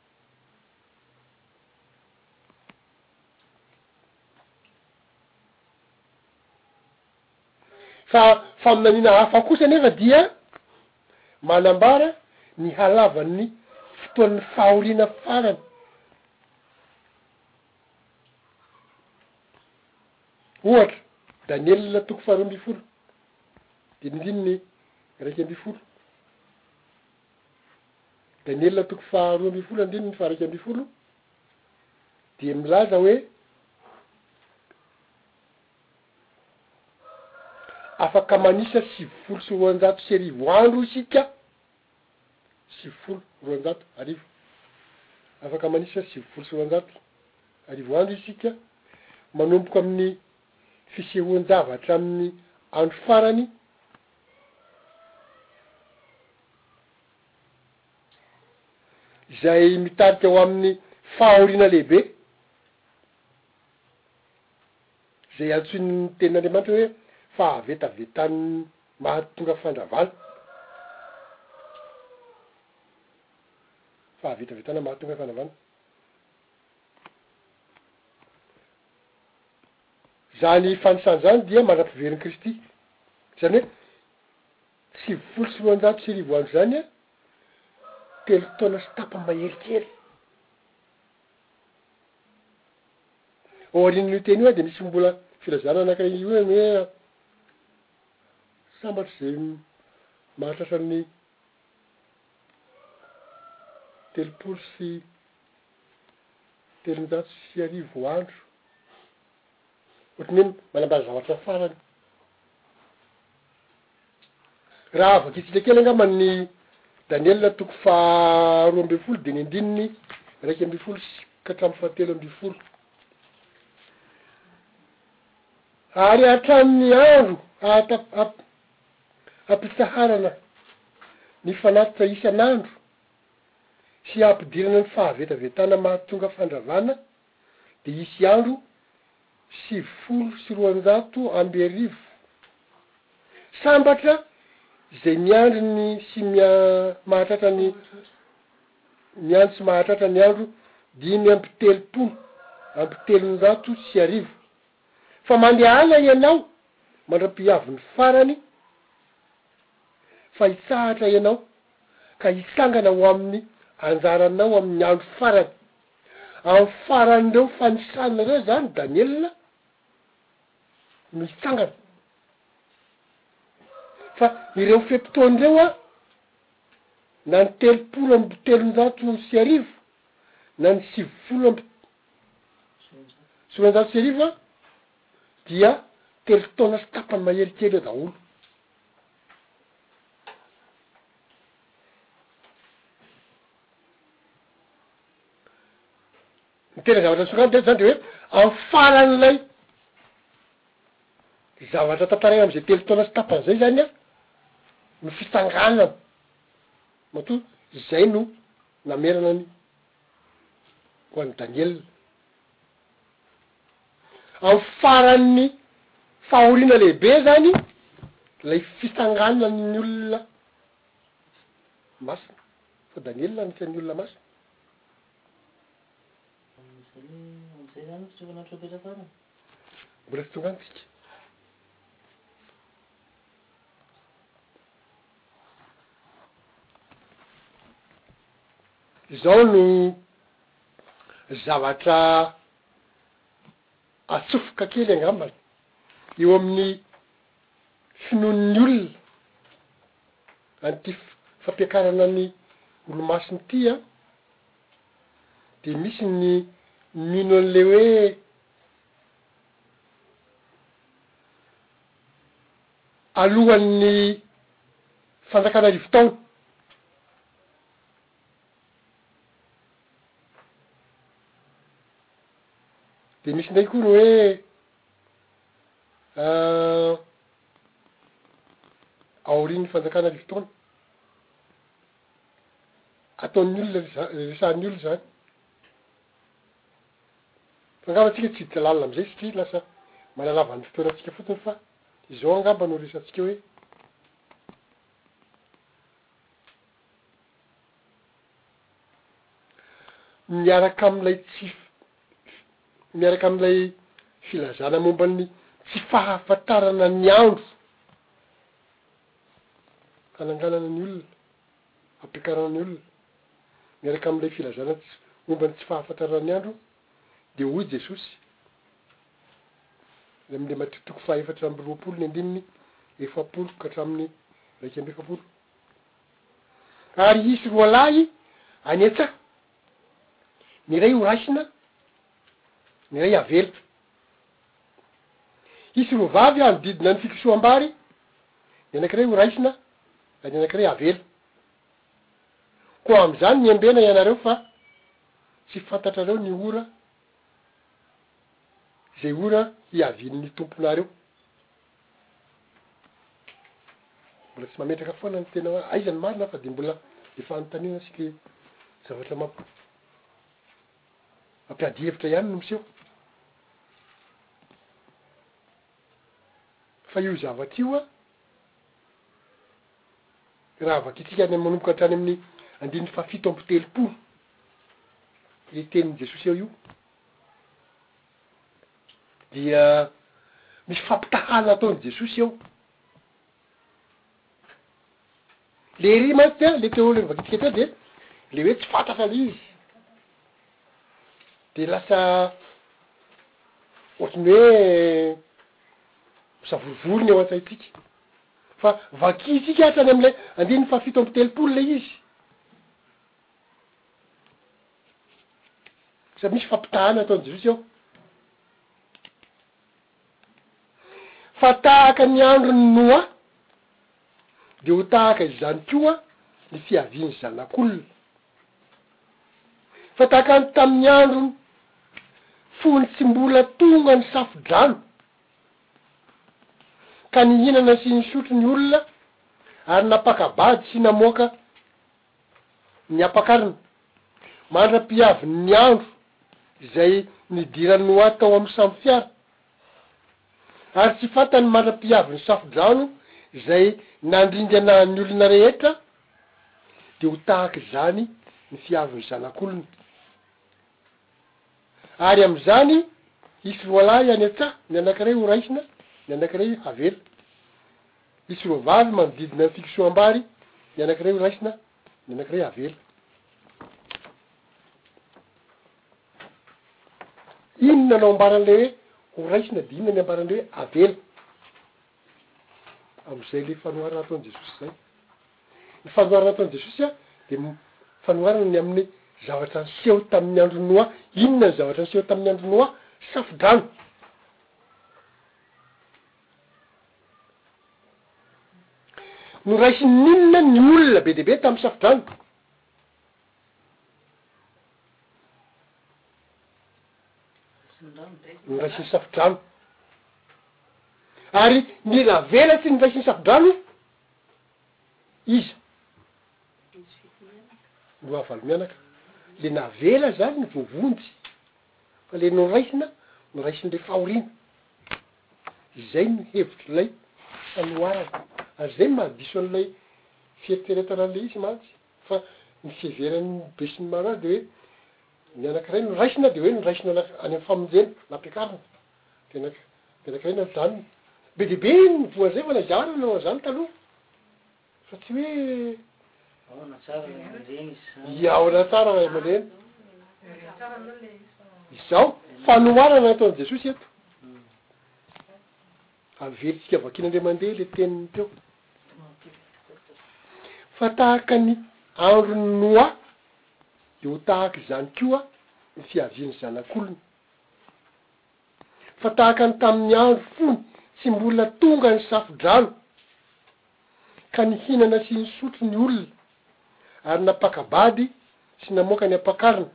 Fa faminaniana hafa kosa anefa dia manambara ny halavan'ny fotoan'ny fahoriana farany. Ohatra, Daniela toko faharoa ambin'ny folo, dindindininy iraika ambin'ny folo. Daniela toko faharoa ambin'ny folo andininy faharaika ambin'ny folo dia milaza hoe. Afaka manisa sivifolo sy roanjato sy arivo andro isika, sivifolo, roanjato, arivo. Afaka manisa sivifolo sy roanjato, arivo andro isika, manomboka amin'ny fisehoan-java hatramin'ny andro farany, izay mitarika ho amin'ny fahoriana lehibe. izay antsoin'ny Tenin'Andriamanitra hoe fahavetavetan'ny mahatonga fandravana, fahavetavetana mahatonga fandravana. Izany fanisana izany dia mandra-piverin'i Kristy, izany hoe sivifolo sy roanjato sy arivo andro izany, telo taona sy tapany mahery kely. Ao aorian'io teny io dia misy mbola filazana anankiray ioany hoe sambatra izay mahatratra ny telopolo sy telonjato sy arivo andro. Ohatran'ny hoe manambara zavatra farany. Raha avadintsika kely angamba ny Daniela toko faharoa ambin'ny folo dia ny andininy iraika ambin'ny folo sy ka hatramin'ny fahatelo ambin'ny folo. Ary hatramin'ny andro hahatap- hampitsaharana ny fanatitra isan'andro sy hampidirana ny fahavetavetana mahatonga fandravana, dia hisy andro sivifolo sy roanjato amby arivo sambatra izay miandry ny sy mahatratra ny miandry sy mahatratra ny andro dimy amby telopolo amby telonjato sy arivo fa mandehala ianao mandra-pihavin'ny farany fa hitsahatra ianao ka hitsangana ho amin'ny anjaranao amin'ny andro farany. Amin'ny faran'ireo fanisany ireo izany i Daniela no hitsangana. Fa ireo fe-potoana ireo an, na ny telopolo amby telonjato sy arivo na ny sivifolo amby sy roanjato sy arivo an, dia telo taona sy tapany mahery kely eo daholo. Ny tena zavatra nisongadina eto zany de hoe am faran'ilay zavatra tantaraina am'zay telo taona sy tapany zay zany an, ny fitsanganana matoa izay no namerana ny ho an'i Daniela. Am faran'ny fahoriana lehibe zany lay fitsanganan'ny olona masina. Fa Daniel lanika ny olona masina. Mbola tsy tonga any tsika. Izao no zavatra atsofoka kely angambany eo amin'ny. finoan'ny olona an'ity fampiakarana ny olomasina ity an, dia misy ny mino an'ilay hoe alohan'ny fanjakana arivo taona, dia misy indray koa ny hoe. Aorian'ny fanjakana arivo taona. Ataon'ny olona izany, resahan'ny olona izany. F'angamba antsika tsy hiditra lalina amin'izay satria lasa manalava ny fotoanantsika fotsiny fa izao angamba no resahantsika hoe, miaraka amin'ilay tsy. miaraka amin'ilay filazana momba ny tsy fahafantarana ny andro hananganana ny olona, hampiakarana ny olona, miaraka amin'ilay filazana tsy, momba ny tsy fahafantarana ny andro, dia hoy Jesosy, any amin'ilay Matthieu toko fahaefatra amby roapolo ny andininy efapolo ka hatramin'ny iraika amby efapolo, Ary hisy roalahy any an-tsaha. Ny iray ho raisina, ny iray haverina. Hisy roa vavy hanodidina ny fikosoham-bary, ny anankiray ho raisina, ary ny anankiray haverina. Koa amin'izany miembena ianareo fa tsy fantatrareo ny ora izay ora hiavian'ny Tomponareo. Mbola tsy mametraka foana ny tena hoe aiza ny marina fa dia mbola efa anontaniana sy le zavatra mamp mampiady hevitra ihany no miseho. Fa io zavatra io an, raha vakintsika any manomboka hatrany amin'ny andininy fahafito amby telopolo, le tenin'i Jesosy eo io. dia misy fampitahàna ataon'i Jesosy eo. Le ery mantsy dia, le teo le novakintsika teo dia, le hoe tsy fantatra le izy. De lasa ohatry ny hoe misavorovoro ny ao an-tsaintsika. Fa vakintsika hatrany am'le andininy fahafito amby telopolo le izy. Sady misy fampitahana ataon'i Jesosy ao. Fa tahaka ny andron'i Noa, dia ho tahaka izany koa ny fiavian'ny Zanak'olona. Fa tahaka ny tamin'ny androny, fony tsy mbola tonga ny Safodrano, ka nihinana sy nisotro ny olona, ary nampaka-bady sy namoaka ny ampakarina, mandra-pihavin' ny andro izay nidiran' ny oa tao amin' ny samy fiara, ary tsy fantany ny mandra-pihavin' ny safo-drano izay nandringana ny olona rehetra, dia ho tahaka izany ny fihavin' ny Zanak' olona. Ary amin' izany hisy roalahy any an-tsaha, ny anankiray horaisina, ny anankiray havela. Misy roa vavy manodidina ny fikosoham-bary, ny anankiray horaisina, ny anankiray havela. Inona no ambaran'ilay hoe horaisina dia inona ny ambaran'ny hoe havela amin'izay ilay fanoharana ataon'i Jesosy izay? Ny fanoharana ataon'i Jesosy dia fanoharana ny amin'ny zavatra niseho tamin'ny andron'i Noa. Inona ny zavatra niseho tamin'ny andron'i Noa? Safo-drano. Noraisin'i Nina ny olona be dia be tamin'ny safodrano. Noraisin'ny safodrano. Ary nila avela tsy noraisin'ny safodrano iza? Loavalomianaka. Le navela zany no voavonjy. Fa le noraisina, noraisin'le fahoriana. Izay no hevitr'ilay fanoharana ary izay no mahadiso an'ilay fieritreretana an'ilay izy mantsy fa ny fiheveran'ny besinimaro azy dia hoe ny anankiray no raisina dia hoe ny raisina any amin'ny famonjena na ampiakarina dia ny anankiray no ajanona. Be dia be ny voan'izay fa na izaho ary nanao an'izany taloha. Fa tsy hoe Hihaona tsara ray aman-dreny sa. Hihaona tsara ray aman-dreny. Izao, fanoharana nataon'i Jesosy eto. Averintsika vakiana indray mandeha ilay teniny teo. Fa tahaka ny andron'i Noa, dia ho tahaka izany koa ny fiavian'ny Zanak'olona. fa tahaka ny tamin'ny andro fony tsy mbola tonga ny Safodrano, ka nihinana sy nisotro ny olona, ary nampaka-bady sy namoaka ny ampakarina,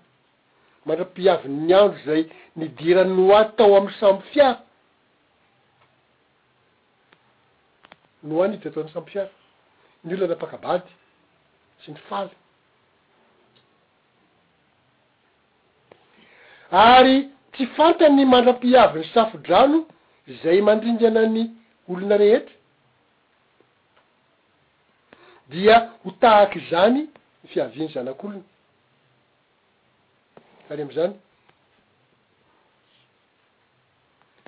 mandra-pihavin'ny andro izay nidiran'i Noa tao amin'ny sambo-fiara. Noa niditra tao amin'ny sambo-fiara, ny olona nampaka-bady, sy nifaly. Ary tsy fantany ny mandra-pihavin'ny safo-drano izay mandringana ny olona rehetra? Dia ho tahaka izany ny fiavian'ny Zanak'olona. Ary amin'izany,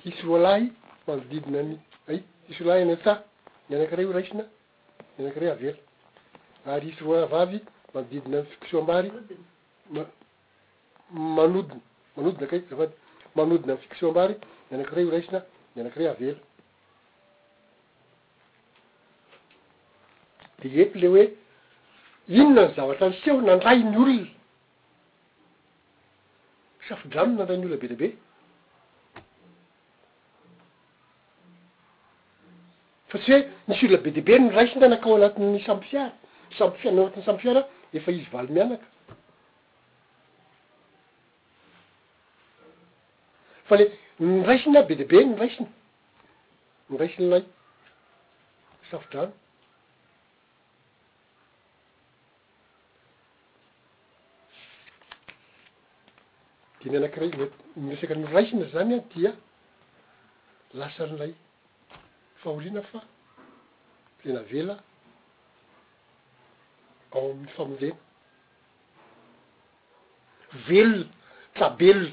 hisy roa lahy manodidina ny, ay, hisy roa lahy any an-tsaha, ny anankiray ho raisina, ny anankiray havela. Ary hisy roa lahy vavy manodidina ny fikisoam-bary. Manodina, manodina kay, azafady. Manodina ny fiction am-bary, ny anankiray horaisina, ny anankiray avela. Dia eto ilay hoe inona ny zavatra niseho nandray ny olona. Safo-drano nandray ny olona be dia be. Fa tsy hoe nisy olona be dia be noraisina nankao anatin'ny sampy fiara. Ny sampy fiara, ny ao anatin'ny sampy fiara efa izy valo mianaka. Fa le noraisina be dia be noraisina, noraisin'ilay Safodrano. Dieny anankiray mety ny resaka noraisina izany an dia lasan'ilay fahoriana fa tena avela ao amin'ny fambolena. Velona, tsabelona.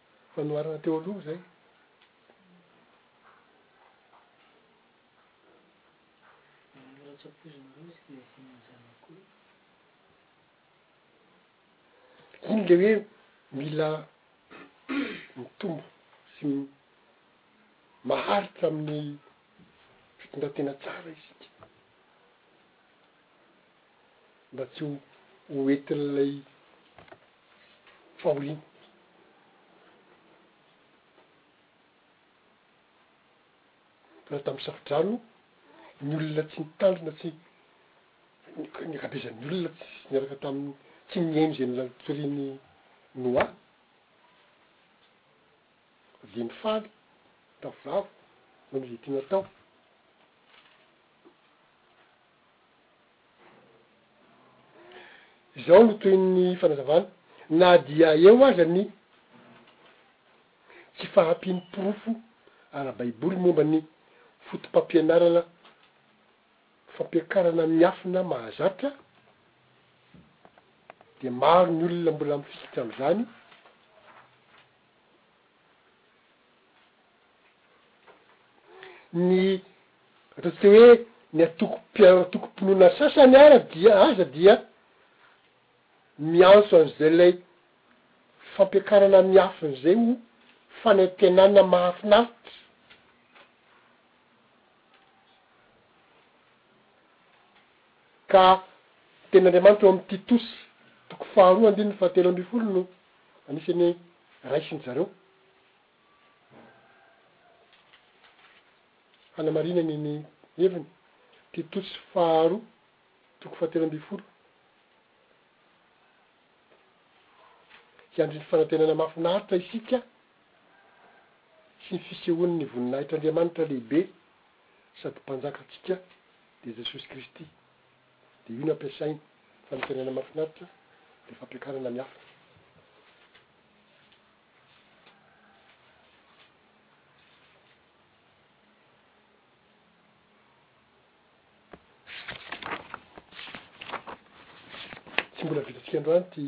Fanoharana teo aloha izay. Iny le hoe mila mitombo sy maharitra amin'ny fitondran-tena tsara isika, mba tsy ho entin'ilay fahoriana. Mbola tamin'ny Safodrano, ny olona tsy nitandrina, tsy, ny ankabezan'ny olona tsy niaraka tamin'ny, tsy nihaino izay nolatorian'i Noa, dia nifaly, tavoravo, nanao izay tiany atao. Izao no tohin'ny fanazavana, Na dia eo aza ny tsy fahampian'ny porofo ara-baiboly momba ny fotopampianarana fampiakarana miafina mahazatra, dia maro ny olona mbola mifikitra amin'izany, ny ataontsika hoe ny antoko mpiaro antokom-pinoana sasany ara dia aza dia miantso an'izay ilay fampiakarana miafina izay ho fanantenana mahafinaritra ka ny tenin'Andriamanitra ao amin'ny Titosy toko faharoa andininy fahatelo ambin'ny folo no Anisan'ny raisin-dry zareo hanamarinany ny heviny ity totsy faharoa toko fahatelo ambin'ny folo Hiandry ny fanantenana mahafinaritra isika sy ny fisehoan'ny voninahitr'Andriamanitra lehibe sady Mpanjakantsika dia Jesosy Kristy. Dia io no ampiasainy fa ny firenena mahafinaritra dia fampiakarana ny hafa. Tsy mbola vitantsika androany ity.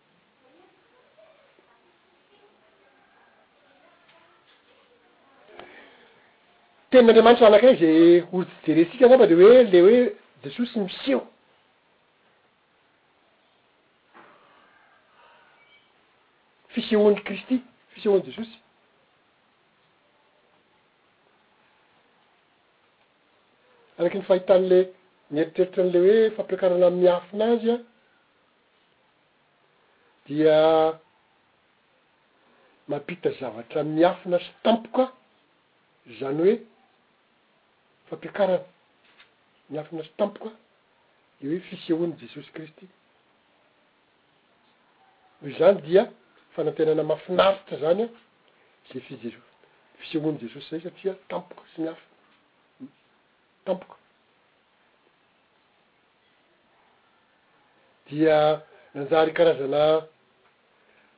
Tenin'Andriamanitra anankiray izay ho jerentsika angamba dia hoe ilay hoe Jesosy miseho. Fisehoan'i Kristy, fisehoan'i Jesosy. Araky ny fahitan'ilay, ny eritreritrany ilay hoe fampiakarana miafina azy an. dia mampita zavatra miafina sy tampoka, izany hoe fampiakarana miafina sy tampoka ny hoe fisehoan'i Jesosy Kristy. Noho izany dia fanantenana mahafinaritra izany an, izay fisehoan'i Jesosy izay satria tampoka sy miafina, tampoka. dia nanjary karazana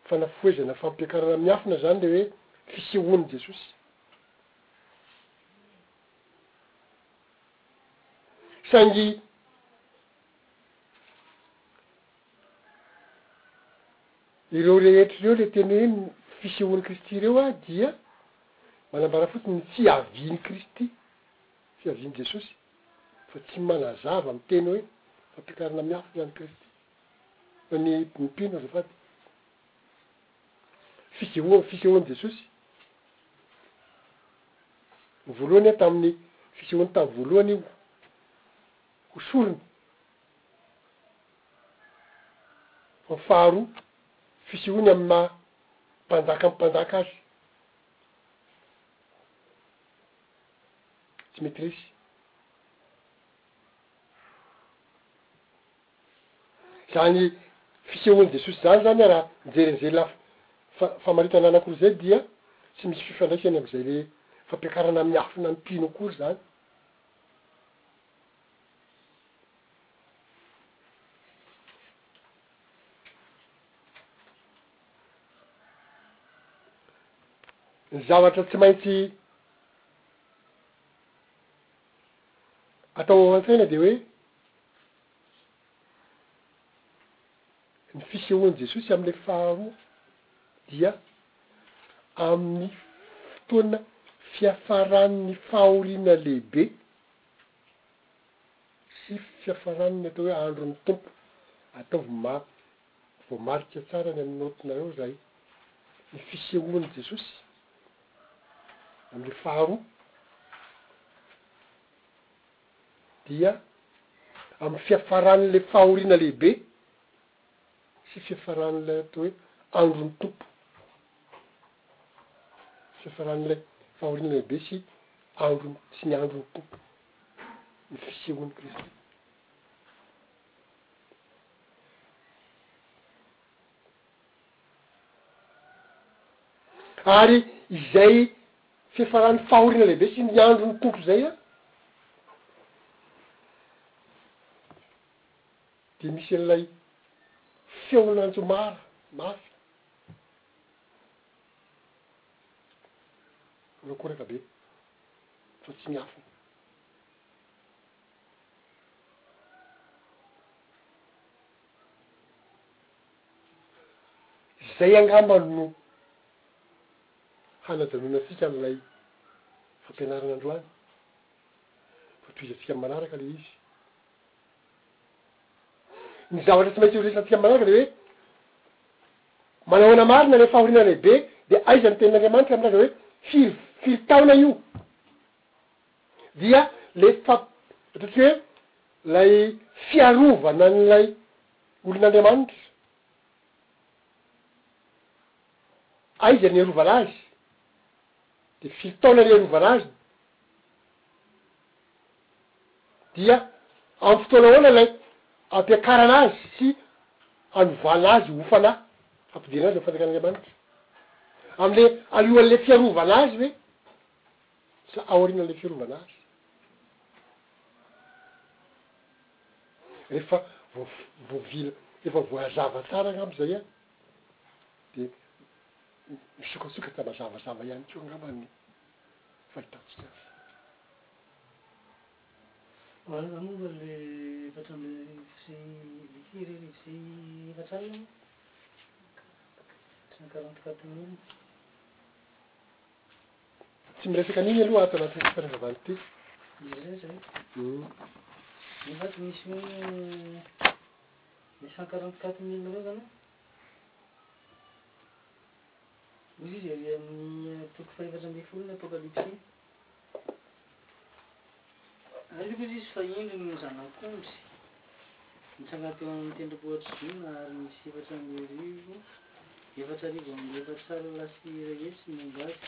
fanafohezana fampiakarana miafina izany ilay hoe fisehoan'i Jesosy. Saingy ireo rehetra ireo ilay teny hoe fisehoan'i Kristy ireo dia manambara fotsiny ny fiavian'i Kristy. Fiavian'i Jesosy, fa tsy manazava amin'ny teny hoe fampiakarana amin'ny afo ny an'i Kristy na ny mpino azafady. Fisehoa, fisehoan'i Jesosy ny voalohany tamin'ny fisehoany tamin'ny voalohany ho ho sorona, fa ny faharoa fisehoany amin'ny maha mpanjaka mpanjaka azy. Tsy mety resy. Zany fisehoan'i Jesosy zany zany raha njerin'izay lafy famaritana anankiroa zay dia tsy misy fifandraisany amin'izay le fampiakarana miafina ny mpino akory zany. Ny zavatra tsy maintsy atao ao an-tsaina dia hoe ny fisehoan'i Jesosy amin'ilay faharoa dia amin'ny fotoana fiafaran'ny fahoriana lehibe sy fiafaran'ny atao hoe andron'ny Tompo. Ataovy mafy Voamarika tsara any amin'ny naotinareo izay, ny fisehoan'i Jesosy amin'ny faharoa, dia amin'ny fiafaran'ilay fahoriana lehibe sy fiafaran'ilay atao hoe andron'ny Tompo, fiafaran'ilay fahoriana lehibe sy andron'ny, sy ny andron'ny Tompo ny fisehoan'i Kristy. Ary izay fiafaran'ny fahoriana lehibe sy ny andron'ny Tompo izay an, dia misy an'ilay feon'anjo mara mafy mirokoraka be fa tsy miafina. Izay angamba no hanajanona antsika amin'ilay fampianarana androany fa tohizantsika manaraka ilay izy. Ny zavatra tsy maintsy horesahantsika manaraka dia hoe, manahoana marina ilay fahoriana lehibe dia aiza ny tenin'Andriamanitra milaza hoe, firy firy taona io? dia le fa- ataontsika hoe lay fiarovana an'ilay olon'Andriamanitra. Aiza no iarovana azy? De firy taona no iarovana azy? Dia amin'ny fotoana ahoana ilay ampiakarana azy sy anovana azy ho fanahy, hampidirana azy amin'ny fanjakan'Andriamanitra? Amin'le alohan'le fiarovana azy ve? Sa aorian'ilay fiarovana azy? Rehefa voavila, efa voazava tsara angamba izay an! Dia misokatsokatra mazavazava ihany koa angamba ny fahitantsika azy. Marina moa ve ilay efatra ambin'ny arivo sy firy arivo sy efatra alina moa? Cent quarante quatre mille. Tsy miresaka an'iny aloha ato anatin'ity fifanalavana ity. Izy ireo izay. Hmm. Nefa tsy misy hoe les 144 000 ireo izany. Hoy izy ery amin'ny toko fahefatra ambin'ny folo ny Apokalypsy iny. Ary kosa izy fa indro no zanak'ondry nitsanga teo amin'ny tendrombohitr'i Ziona, ary nisy efatra amby arivo, efatra arivo amby efatra alina sy iray hetsy momba azy,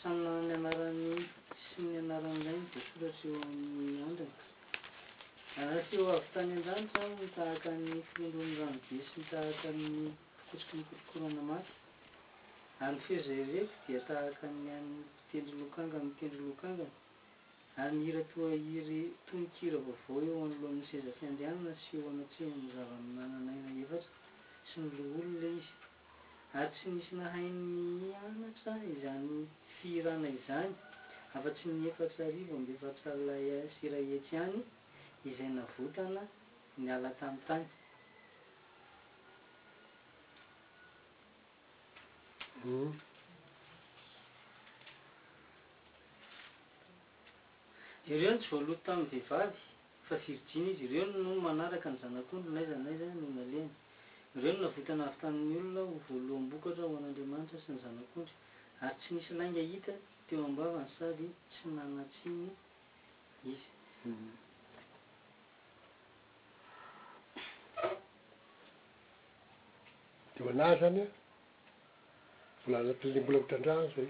samy nanana ny anarany sy ny anaran'ny rainy voasoratra eo amin'ny andrana. Ary feo avy tany an-danitra no tahaka ny firondron'ny ranobe sy tahaka ny fikotroky ny korokorana maty, ary ny feo izay reko dia tahaka ny an'ny Tendry lokanga amin'ny tendry lokanga, ary mihira toa iry tononkira vaovao eo anoloan'ny seza fiandrianana sy eo anatrehan'ny zava-manan'aina efatra sy ny loholona izy. Ary tsy nisy nahay nianatra izany fihirana izany afa-tsy ny efatra arivo amby efatra lahy sy iray hetsy ihany izay navotana niala tany tany. Ireo no tsy voaloto tamin'ny vehivavy, fa virjiny izy. Ireo no manaraka ny zanak'ondry n'aiza n'aiza no nalehany. Ireo no navotana avy tamin'ny olona ho voaloham-bokatra ho an'Andriamanitra sy ny zanak'ondry, ary tsy nisy lainga hita teo am-bavany sady tsy nanan-tsiny izy. Dia ho anà izany an! Mbola anatin'ilay mbola ho trandrahana izay.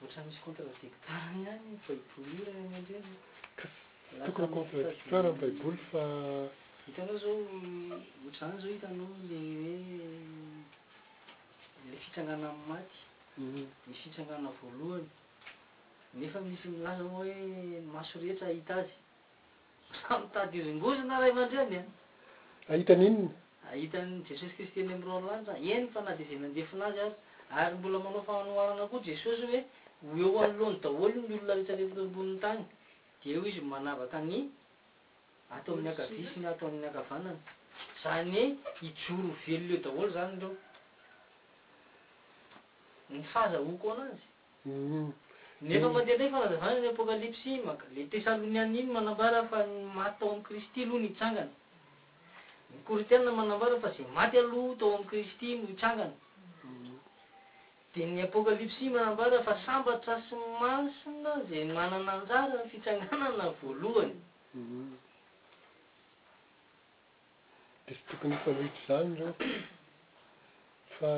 Ohatran'ny misy contradictoire ihany io baiboly io ry Rainandriana a! Tokony ho contradictoire ny baiboly fa. Hitanao izao, ohatran'ny izao hitanao ilay hoe ilay fitsangana amin'ny maty, ny fitsangana voalohany, nefa misy milaza hoe ny maso rehetra hahita azy. Samy mitady hozongozona ray aman-dreny an! Hahita ny inona? Hahita an'i Jesosy Kristy eny amin'ny roa lanitra, eny fa na dia izay nandefona azy aza. Ary mbola manao fanoharana koa Jesosy hoe ho eo anoloany daholo ny olona rehetra aretina eo ambonin'ny tany. Dia eo izy no manavaka ny ato amin'ny ankavia sy ny ato amin'ny ankavanana. Izany hoe hijoro ho velona eo daholo izany ireo. Ny fahazahoako anazy. Ooh. Ny efa mandeha indray fanazavana ny apokalypsy maka le tesalonianina iny manambara fa ny maty tao am kristy aloha no hitsangana. Ny korintianina manambara fa ze maty aloha tao am kristy no hitsangana. De ny apokalypsy manambara fa sambatra sy masina ze manana anjara am fitsanganana voalohany. Dia tsy tokony hifanohitra izany ireo fa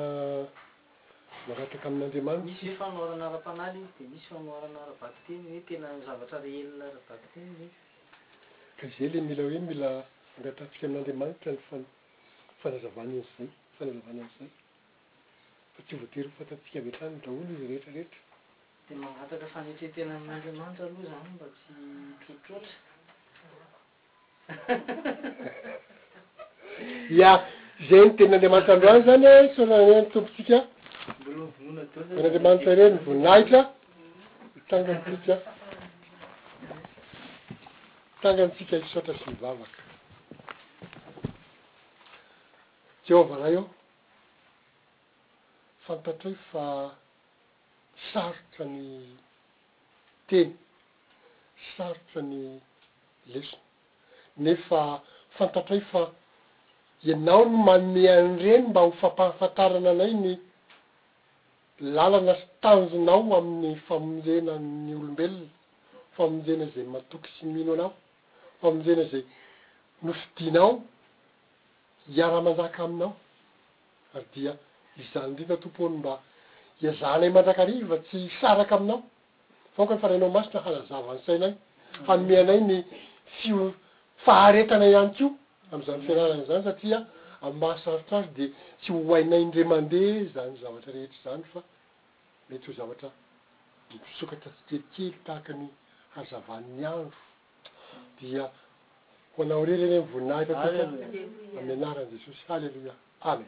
mangataka amin'Andriamanitra. Misy hoe fanoharana ara-panahy ilay izy dia misy fanoharana ara-bakiteny hoe tena zavatra réel ara-bakiteny ve? Ka izay ilay mila hoe mila angatahantsika amin'Andriamanitra ny fanazavana an'izay, fanazavana an'izay. Fa tsy voatery ho fantatsika avy hatrany daholo izy rehetra rehetra. Dia mangataka fanetren-tena amin'Andriamanitra aloha izany mba tsy hitrotrotra. Ya, izay ny tenin'Andriamanitra androany izany e, isaorana anie ny Tompontsika, Andriamanitra irery ny voninahitra, mitsangana tsika, mitsangana tsika hisaotra sy hivavaka. Jehovah Ray ô, fantatrey fa sarotra ny. teny, sarotra ny lesona nefa fantatray fa ianao no manome an'ireny mba ho fampahafantarana anay ny lalana sy tanjonao amin'ny famonjena ny olombelona, famonjena izay matoky sy mino anao, famonjena izay nofidinao hiara-manjaka aminao. ary dia izany indrindra Tompo no mba iezahanay mandrakariva tsy hisaraka Aminao fa aoka ny Fanahinao Masina hanazava ny sainay, hanome anay ny fio faharetana ihany koa amin'izany fianarana izany satria amin'ny maha sarotra azy dia tsy ho hainay indray mandeha izany zavatra rehetra izany fa mety ho zavatra misokatra tsikelikely tahaka ny hazavan'ny andro. dia ho anao irery anie ny voninahitra tompoko amin'ny anaran'i Jesosy haleloia amen.